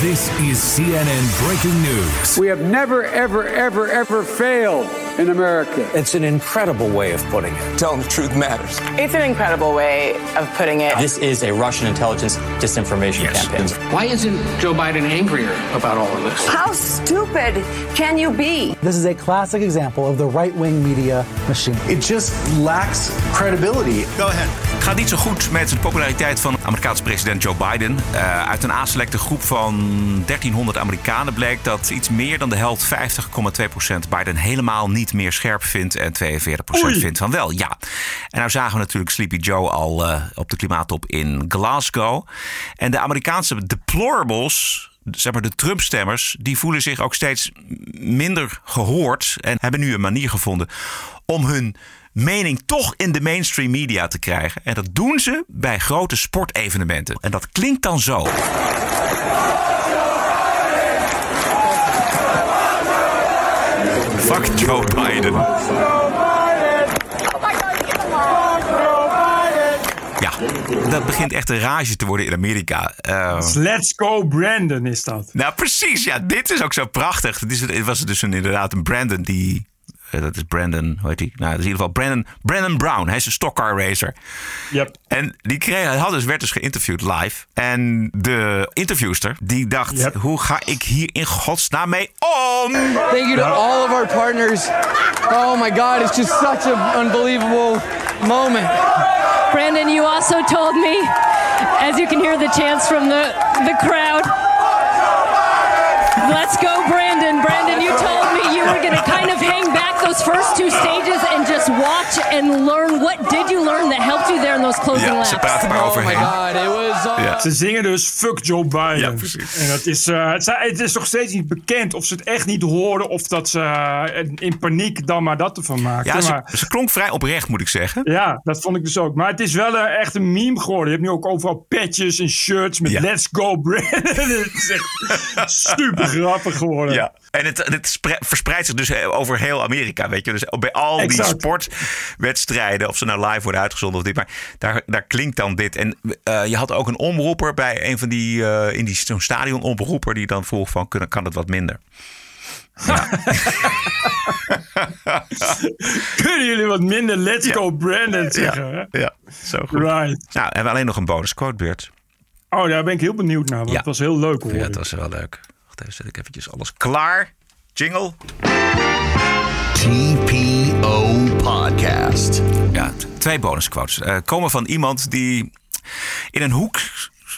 This is CNN breaking news. We have never, ever, ever, ever failed in America. It's an incredible way of putting it. Telling the truth matters. It's an incredible way of putting it. This is a Russian intelligence disinformation campaign. Why isn't Joe Biden angrier about all of this? How stupid can you be? This is a classic example of the right wing media machine. It just lacks credibility. Go ahead. Gaat niet zo goed met de populariteit van Amerikaanse president Joe Biden. Uh, uit een aanselecte groep van 1300 Amerikanen bleek dat iets meer dan de helft, 50,2% Biden helemaal niet meer scherp vindt en 42% vindt van wel. Ja. En nou zagen we natuurlijk Sleepy Joe al uh, op de klimaattop in Glasgow. En de Amerikaanse deplorables zeg maar de Trump-stemmers, die voelen zich ook steeds minder gehoord en hebben nu een manier gevonden om hun mening toch in de mainstream media te krijgen. En dat doen ze bij grote sportevenementen. En dat klinkt dan zo. Fuck Joe Biden. Ja, dat begint echt een rage te worden in Amerika. Uh, Let's go Brandon is dat. Nou precies, ja, dit is ook zo prachtig. Het, is, het was dus een, inderdaad een Brandon die... Uh, dat is Brandon, hoe heet hij? Nou, dat is in ieder geval Brandon, Brandon Brown. Hij is een stockcar racer. Yep. En die kreeg, hij had dus, werd dus geïnterviewd live. En de interviewster, die dacht... Yep. hoe ga ik hier in godsnaam mee om? Thank you to all of our partners. Oh my God, it's just such an unbelievable moment. Brandon, you also told me, as you can hear the chants from the, the crowd, Let's go, Brandon. Brandon, you told me you were going to kind of hang back those first two stages and just watch and learn. What did you learn that helped you there in those closing Ja, laps? ze praten maar overheen. God, it was all... Ja. Ze zingen dus fuck Joe Biden. Ja, precies. En dat is, eh, het, zijn- het is nog steeds niet bekend of ze het echt niet hoorden of dat ze eh, in paniek dan maar dat ervan maakten. Ja, ze, maar, ze klonk vrij oprecht, moet ik zeggen. ja, dat vond ik dus ook. Maar het is wel eh, echt een meme geworden. Je hebt nu ook overal patches en shirts met Ja. Let's Go Brandon. het is echt super grappig geworden. Ja. En het, het spre- verspreidt zich dus over heel Amerika, weet je. Dus bij al die sportwedstrijden, of ze nou live worden uitgezonden of dit, maar daar, daar klinkt dan dit. En eh, je had ook een omroeper bij een van die, eh, in die zo'n stadionomroeper, die dan vroeg van, kunnen, kan het wat minder? Kunnen jullie wat minder Let's Go Brandon zeggen? hè? Ja, zo goed. Right. Nou, hebben we alleen nog een bonus quotebeurt. Oh, daar ben ik heel benieuwd naar. Want Ja. het was heel leuk hoor. Ja, dat was wel leuk. Wacht even, zet ik eventjes alles klaar. Jingle. TPO Podcast. Ja, twee bonusquotes. Eh komen van iemand die in een hoek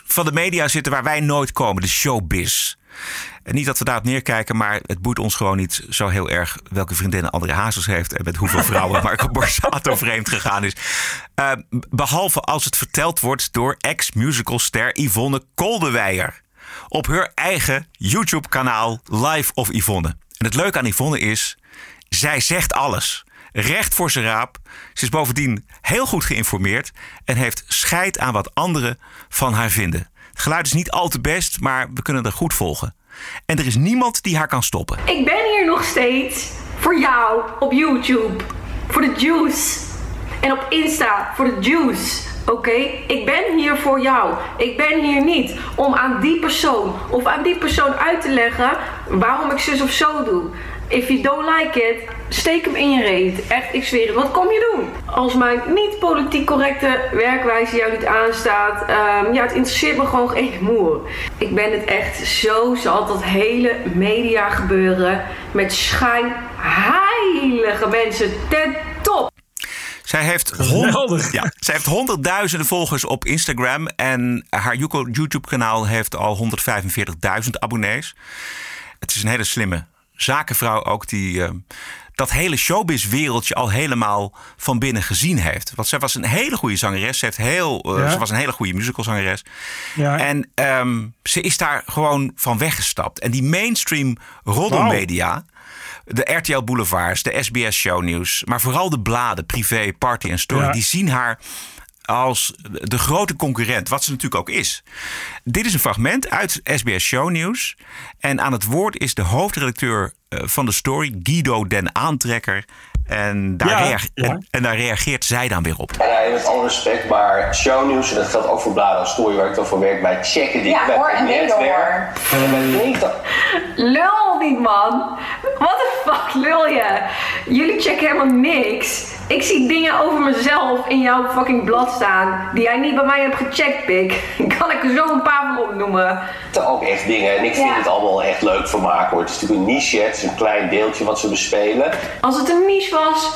van de media zit waar wij nooit komen. De showbiz. En niet dat we daarop neerkijken, maar het boeit ons gewoon niet zo heel erg welke vriendinnen André Hazes heeft en met hoeveel vrouwen Marco Borsato vreemd gegaan is. Eh, behalve als het verteld wordt door ex-musicalster Yvonne Koldewijer. Op haar eigen YouTube-kanaal Live of Yvonne. En het leuke aan Yvonne is, zij zegt alles. Recht voor zijn raap. Ze is bovendien heel goed geïnformeerd en heeft scheid aan wat anderen van haar vinden. Het geluid is niet al te best, maar we kunnen er goed volgen. En er is niemand die haar kan stoppen. Ik ben hier nog steeds voor jou op YouTube. Voor de juice. En op Insta voor de juice. Oké? Ik ben hier voor jou. Ik ben hier niet om aan die persoon of aan die persoon uit te leggen waarom ik zus of zo doe. If you don't like it, steek hem in je reet. Echt, ik zweer het. Wat kom je doen? Als mijn niet politiek correcte werkwijze jou niet aanstaat, ehm, ja, het interesseert me gewoon geen moer. Ik ben het echt zo zat, dat hele media gebeuren met schijnheilige mensen ten. Zij heeft, hond- ja, zij heeft honderdduizenden volgers op Instagram. En haar YouTube-kanaal heeft al 145.000 abonnees. Het is een hele slimme zakenvrouw ook die eh, dat hele showbiz-wereldje al helemaal van binnen gezien heeft. Want zij was een hele goede zangeres. Ze, heeft heel, eh, Ja. ze was een hele goede musicalzangeres. Ja. En ehm, ze is daar gewoon van weggestapt. En die mainstream roddelmedia... De RTL Boulevards, de SBS Shownieuws, maar vooral de bladen, privé, party en story, Ja. die zien haar als de grote concurrent, wat ze natuurlijk ook is. Dit is een fragment uit SBS Shownieuws. En aan het woord is de hoofdredacteur eh, van de story, Guido den Aantrekker. En daar, Ja, reage- ja. En, en daar reageert zij dan weer op. En ja, met alle respect, maar shownieuws, en dat geldt ook voor bladen als story waar ik dan voor werk, bij checken die Ja, bij hoor het en netwerk. En bij 90 Lul niet, man. What the fuck lul je? Jullie checken helemaal niks. Ik zie dingen over mezelf in jouw fucking blad staan die jij niet bij mij hebt gecheckt, pik. Kan ik er zo een paar van opnoemen? er ook echt dingen. En ik vind Ja. het allemaal echt leuk vermaken hoor. Het is natuurlijk een niche, het is een klein deeltje wat ze bespelen. Als het een niche was,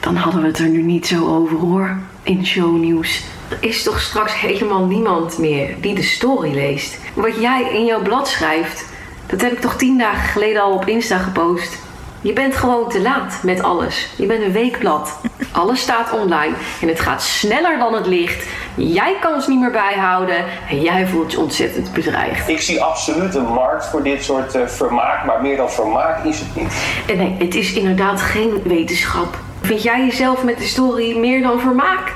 dan hadden we het er nu niet zo over hoor. In shownieuws. Er is toch straks helemaal niemand meer die de story leest. Wat jij in jouw blad schrijft, dat heb ik toch tien dagen geleden al op Insta gepost. Je bent gewoon te laat met alles. Je bent een weekblad. Alles staat online en het gaat sneller dan het licht. Jij kan ons niet meer bijhouden en jij voelt je ontzettend bedreigd. Ik zie absoluut een markt voor dit soort eh, vermaak, maar meer dan vermaak is het niet. En nee, het is inderdaad geen wetenschap. Vind jij jezelf met de story meer dan vermaak?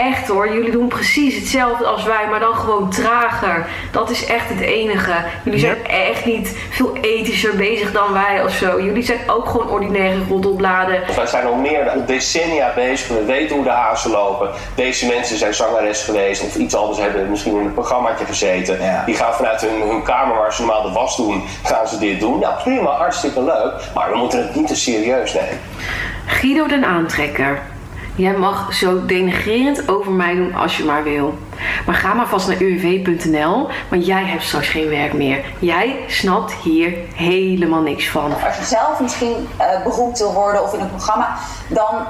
Echt hoor, jullie doen precies hetzelfde als wij, maar dan gewoon trager. Dat is echt het enige. Jullie zijn echt niet veel ethischer bezig dan wij of zo. Jullie zijn ook gewoon ordinaire roddelbladen. Wij zijn al meer dan decennia bezig. We weten hoe de hazen lopen. Deze mensen zijn zangeres geweest of iets anders hebben misschien in een programmaatje gezeten. Die gaan vanuit hun, hun kamer waar ze normaal de was doen, gaan ze dit doen. Nou prima, hartstikke leuk. Maar we moeten het niet te serieus nemen. Guido den Aantrekker. Jij mag zo denigrerend over mij doen als je maar wil. Maar ga maar vast naar uw.nl, want jij hebt straks geen werk meer. Jij snapt hier helemaal niks van. Als je zelf misschien eh, beroemd wil worden of in een programma, dan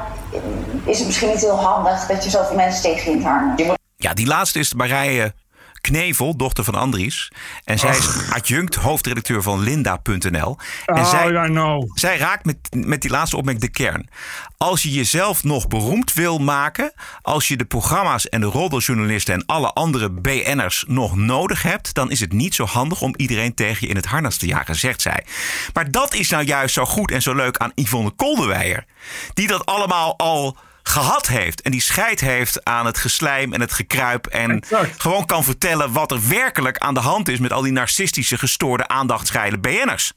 is het misschien niet heel handig dat je zoveel mensen tegen je in het. Ja, die laatste is Marije Knevel, dochter van Andries. En zij is adjunct hoofdredacteur van Linda.nl. En Oh, zij, I know. zij raakt met, met die laatste opmerking de kern. Als je jezelf nog beroemd wil maken, als je de programma's en de roddeljournalisten en alle andere BN'ers nog nodig hebt, dan is het niet zo handig om iedereen tegen je in het harnas te jagen, zegt zij. Maar dat is nou juist zo goed en zo leuk aan Yvonne Koldewijer. Die dat allemaal al gehad heeft. En die scheid heeft aan het geslijm en het gekruip. En gewoon kan vertellen wat er werkelijk aan de hand is met al die narcistische, gestoorde, aandachtsgeile BN'ers.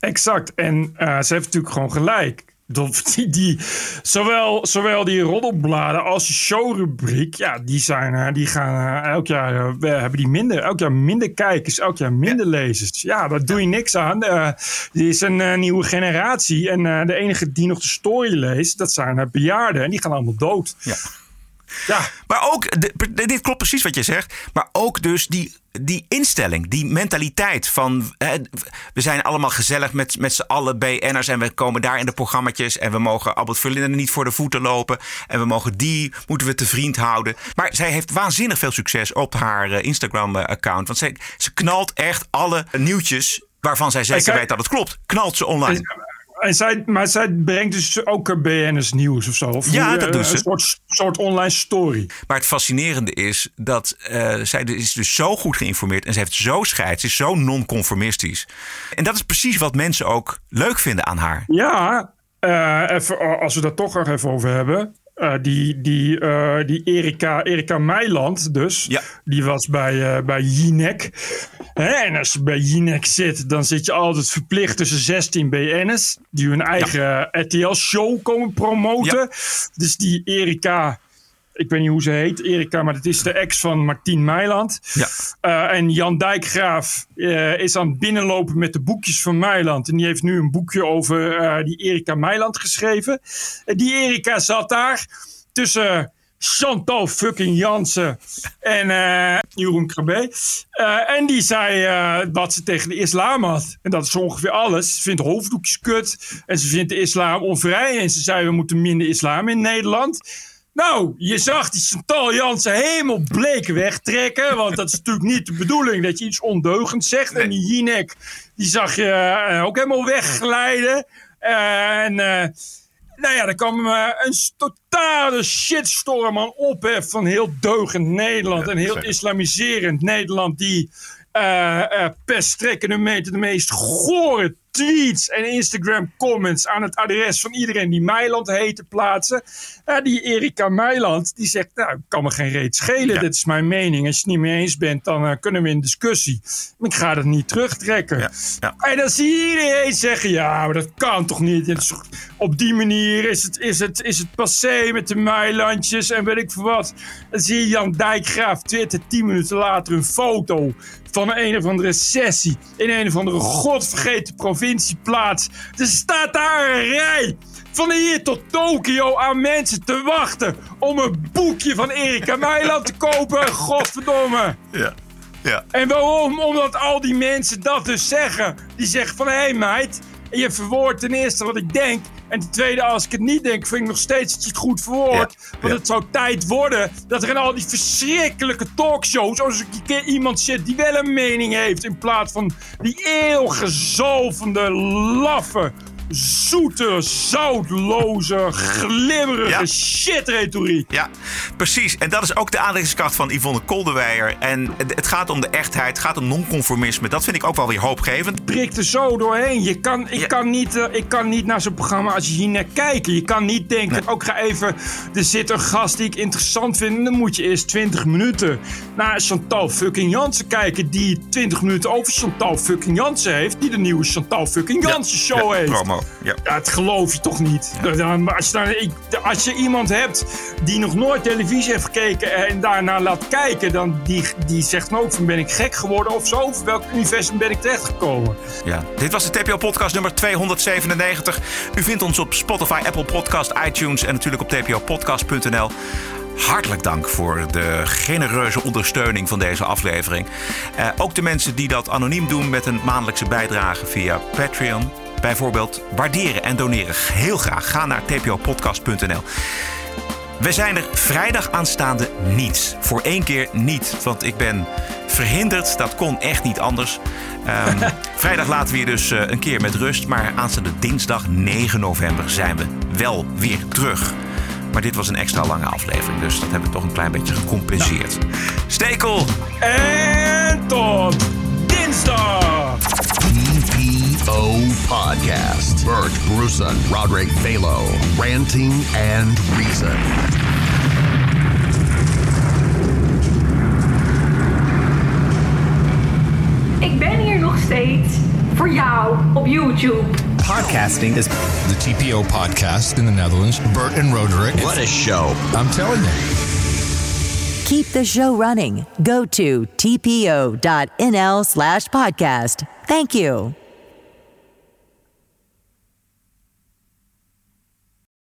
Exact. En eh, ze heeft natuurlijk gewoon gelijk. Dat Die, die, zowel, zowel die roddelbladen als showrubriek, ja, die, zijn, eh, die gaan eh, elk jaar, eh, we hebben die minder, elk jaar minder kijkers, elk jaar minder lezers. Ja, daar doe je niks aan. Er is een nieuwe generatie en de enige die nog de story leest, dat zijn bejaarden en die gaan allemaal dood. Ja. Ja. Maar ook, de- dit klopt precies wat je zegt, maar ook dus die, die instelling, die mentaliteit van hè, we zijn allemaal gezellig met, met z'n allen BN'ers en we komen daar in de programma's en we mogen Albert Verlinde niet voor de voeten lopen en we mogen die, moeten we te vriend houden. Maar zij heeft waanzinnig veel succes op haar eh, Instagram-account, want zij, ze knalt echt alle nieuwtjes waarvan zij zeker kijk- weet dat het klopt, knalt ze online. En zij, maar zij brengt dus ook eh, BN'ers nieuws of zo. Of Ja, dat eh, ze. Een soort, soort online story. Maar het fascinerende is dat eh, zij is dus zo goed geïnformeerd en ze heeft zo scheid, ze is zo non-conformistisch. En dat is precies wat mensen ook leuk vinden aan haar. Ja, even, als we daar toch nog even over hebben. Eh, die die, eh, die Erika, Erika Meiland dus, die was bij, eh, bij Jinek. Hè, en als je bij Jinek zit, dan zit je altijd verplicht tussen 16 BN'ers... die hun eigen RTL-show komen promoten. Dus die Erika, ik weet niet hoe ze heet, Erika... maar dat is de ex van Martien Meiland. Ja. Eh, en Jan Dijkgraaf eh, is aan het binnenlopen met de boekjes van Meiland. En die heeft nu een boekje over eh, die Erika Meiland geschreven. En die Erika zat daar tussen Chantal fucking Jansen en Jeroen Krabbe. En die zei wat ze tegen de islam had. En dat is ongeveer alles. Ze vindt hoofddoekjes kut. En ze vindt de islam onvrij. En ze zei we moeten minder islam in Nederland. Nou, je zag die Chantal Jansen helemaal bleek wegtrekken. Want dat is natuurlijk niet de bedoeling dat je iets ondeugends zegt. En die Jinek, die zag je eh, ook helemaal wegglijden. en eh, nou ja, er kwam eh, een totale shitstorm aan ophef van heel deugend Nederland. En heel islamiserend Nederland die eh eh per strekkende meter de meest gore tweets en Instagram comments aan het adres van iedereen die Meiland heet te plaatsen. Die Erika Meiland, die zegt, nou, kan me geen reet schelen, dit is mijn mening. Als je het niet mee eens bent, dan eh, kunnen we in discussie. Ik ga dat niet terugtrekken. En dan zie je iedereen zeggen, ja, maar dat kan toch niet? Is op die manier is het, is, het, is het passé met de Meilandjes en weet ik veel wat. Dan zie je Jan Dijkgraaf twitter tien minuten later een foto van een of andere sessie in een of andere godvergeten provincieplaats. Er staat daar een rij van hier tot Tokio aan mensen te wachten om een boekje van Erika Meiland te kopen. Godverdomme. Ja. Ja. En waarom? Omdat al die mensen dat dus zeggen. Die zeggen van, hé hey meid, je verwoordt ten eerste wat ik denk. En ten tweede, als ik het niet denk, vind ik nog steeds dat je het goed verwoordt. Want het zou tijd worden dat er in al die verschrikkelijke talkshows... als er een keer iemand zit die wel een mening heeft... in plaats van die eeuwgezalvende, laffe, zoete, zoutloze, glimmerige Ja. shit-retoriek. Ja, precies. En dat is ook de aantrekkingskracht van Yvonne Koldewijer. En het het gaat om de echtheid, het gaat om non-conformisme. Dat vind ik ook wel weer hoopgevend. prikt er zo doorheen. Je kan, ik, kan niet, eh, ik kan niet naar zo'n programma als je hier naar kijken. Je kan niet denken, ook ga even... Er zit een gast die ik interessant vind. en Dan moet je eerst 20 minuten naar Chantal fucking Jansen kijken. Die 20 minuten over Chantal fucking Jansen heeft. Die de nieuwe Chantal fucking Jansen show heeft. promo. Ja. Ja, het geloof je toch niet. Als, je dan, als je iemand hebt die nog nooit televisie heeft gekeken en daarna laat kijken, dan die, die zegt dan ook van ben ik gek geworden of zo. Of welk universum ben ik terechtgekomen? Ja, dit was de TPO podcast nummer 297. U vindt ons op Spotify, Apple Podcast, iTunes en natuurlijk op tpopodcast.nl. Hartelijk dank voor de genereuze ondersteuning van deze aflevering. Eh, ook de mensen die dat anoniem doen met een maandelijkse bijdrage via Patreon. Bijvoorbeeld waarderen en doneren. Heel graag. Ga naar tpopodcast.nl. We zijn er vrijdag aanstaande niet. Voor één keer niet, want ik ben verhinderd. Dat kon echt niet anders. Ehm, vrijdag laten we je dus eh, een keer met rust. Maar aanstaande dinsdag 9 november zijn we wel weer terug. Maar dit was een extra lange aflevering, dus dat hebben we toch een klein beetje gecompenseerd. Stekel! En tot dinsdag! TPO Podcast. Bert Brussen, Roderick Balo, Ranting and Reason. Ik ben hier nog steeds voor jou op YouTube. Podcasting is the TPO podcast in the Netherlands. Bert and Roderick. What a show. I'm telling you. Keep the show running. Go to tpo.nl slash podcast. Thank you.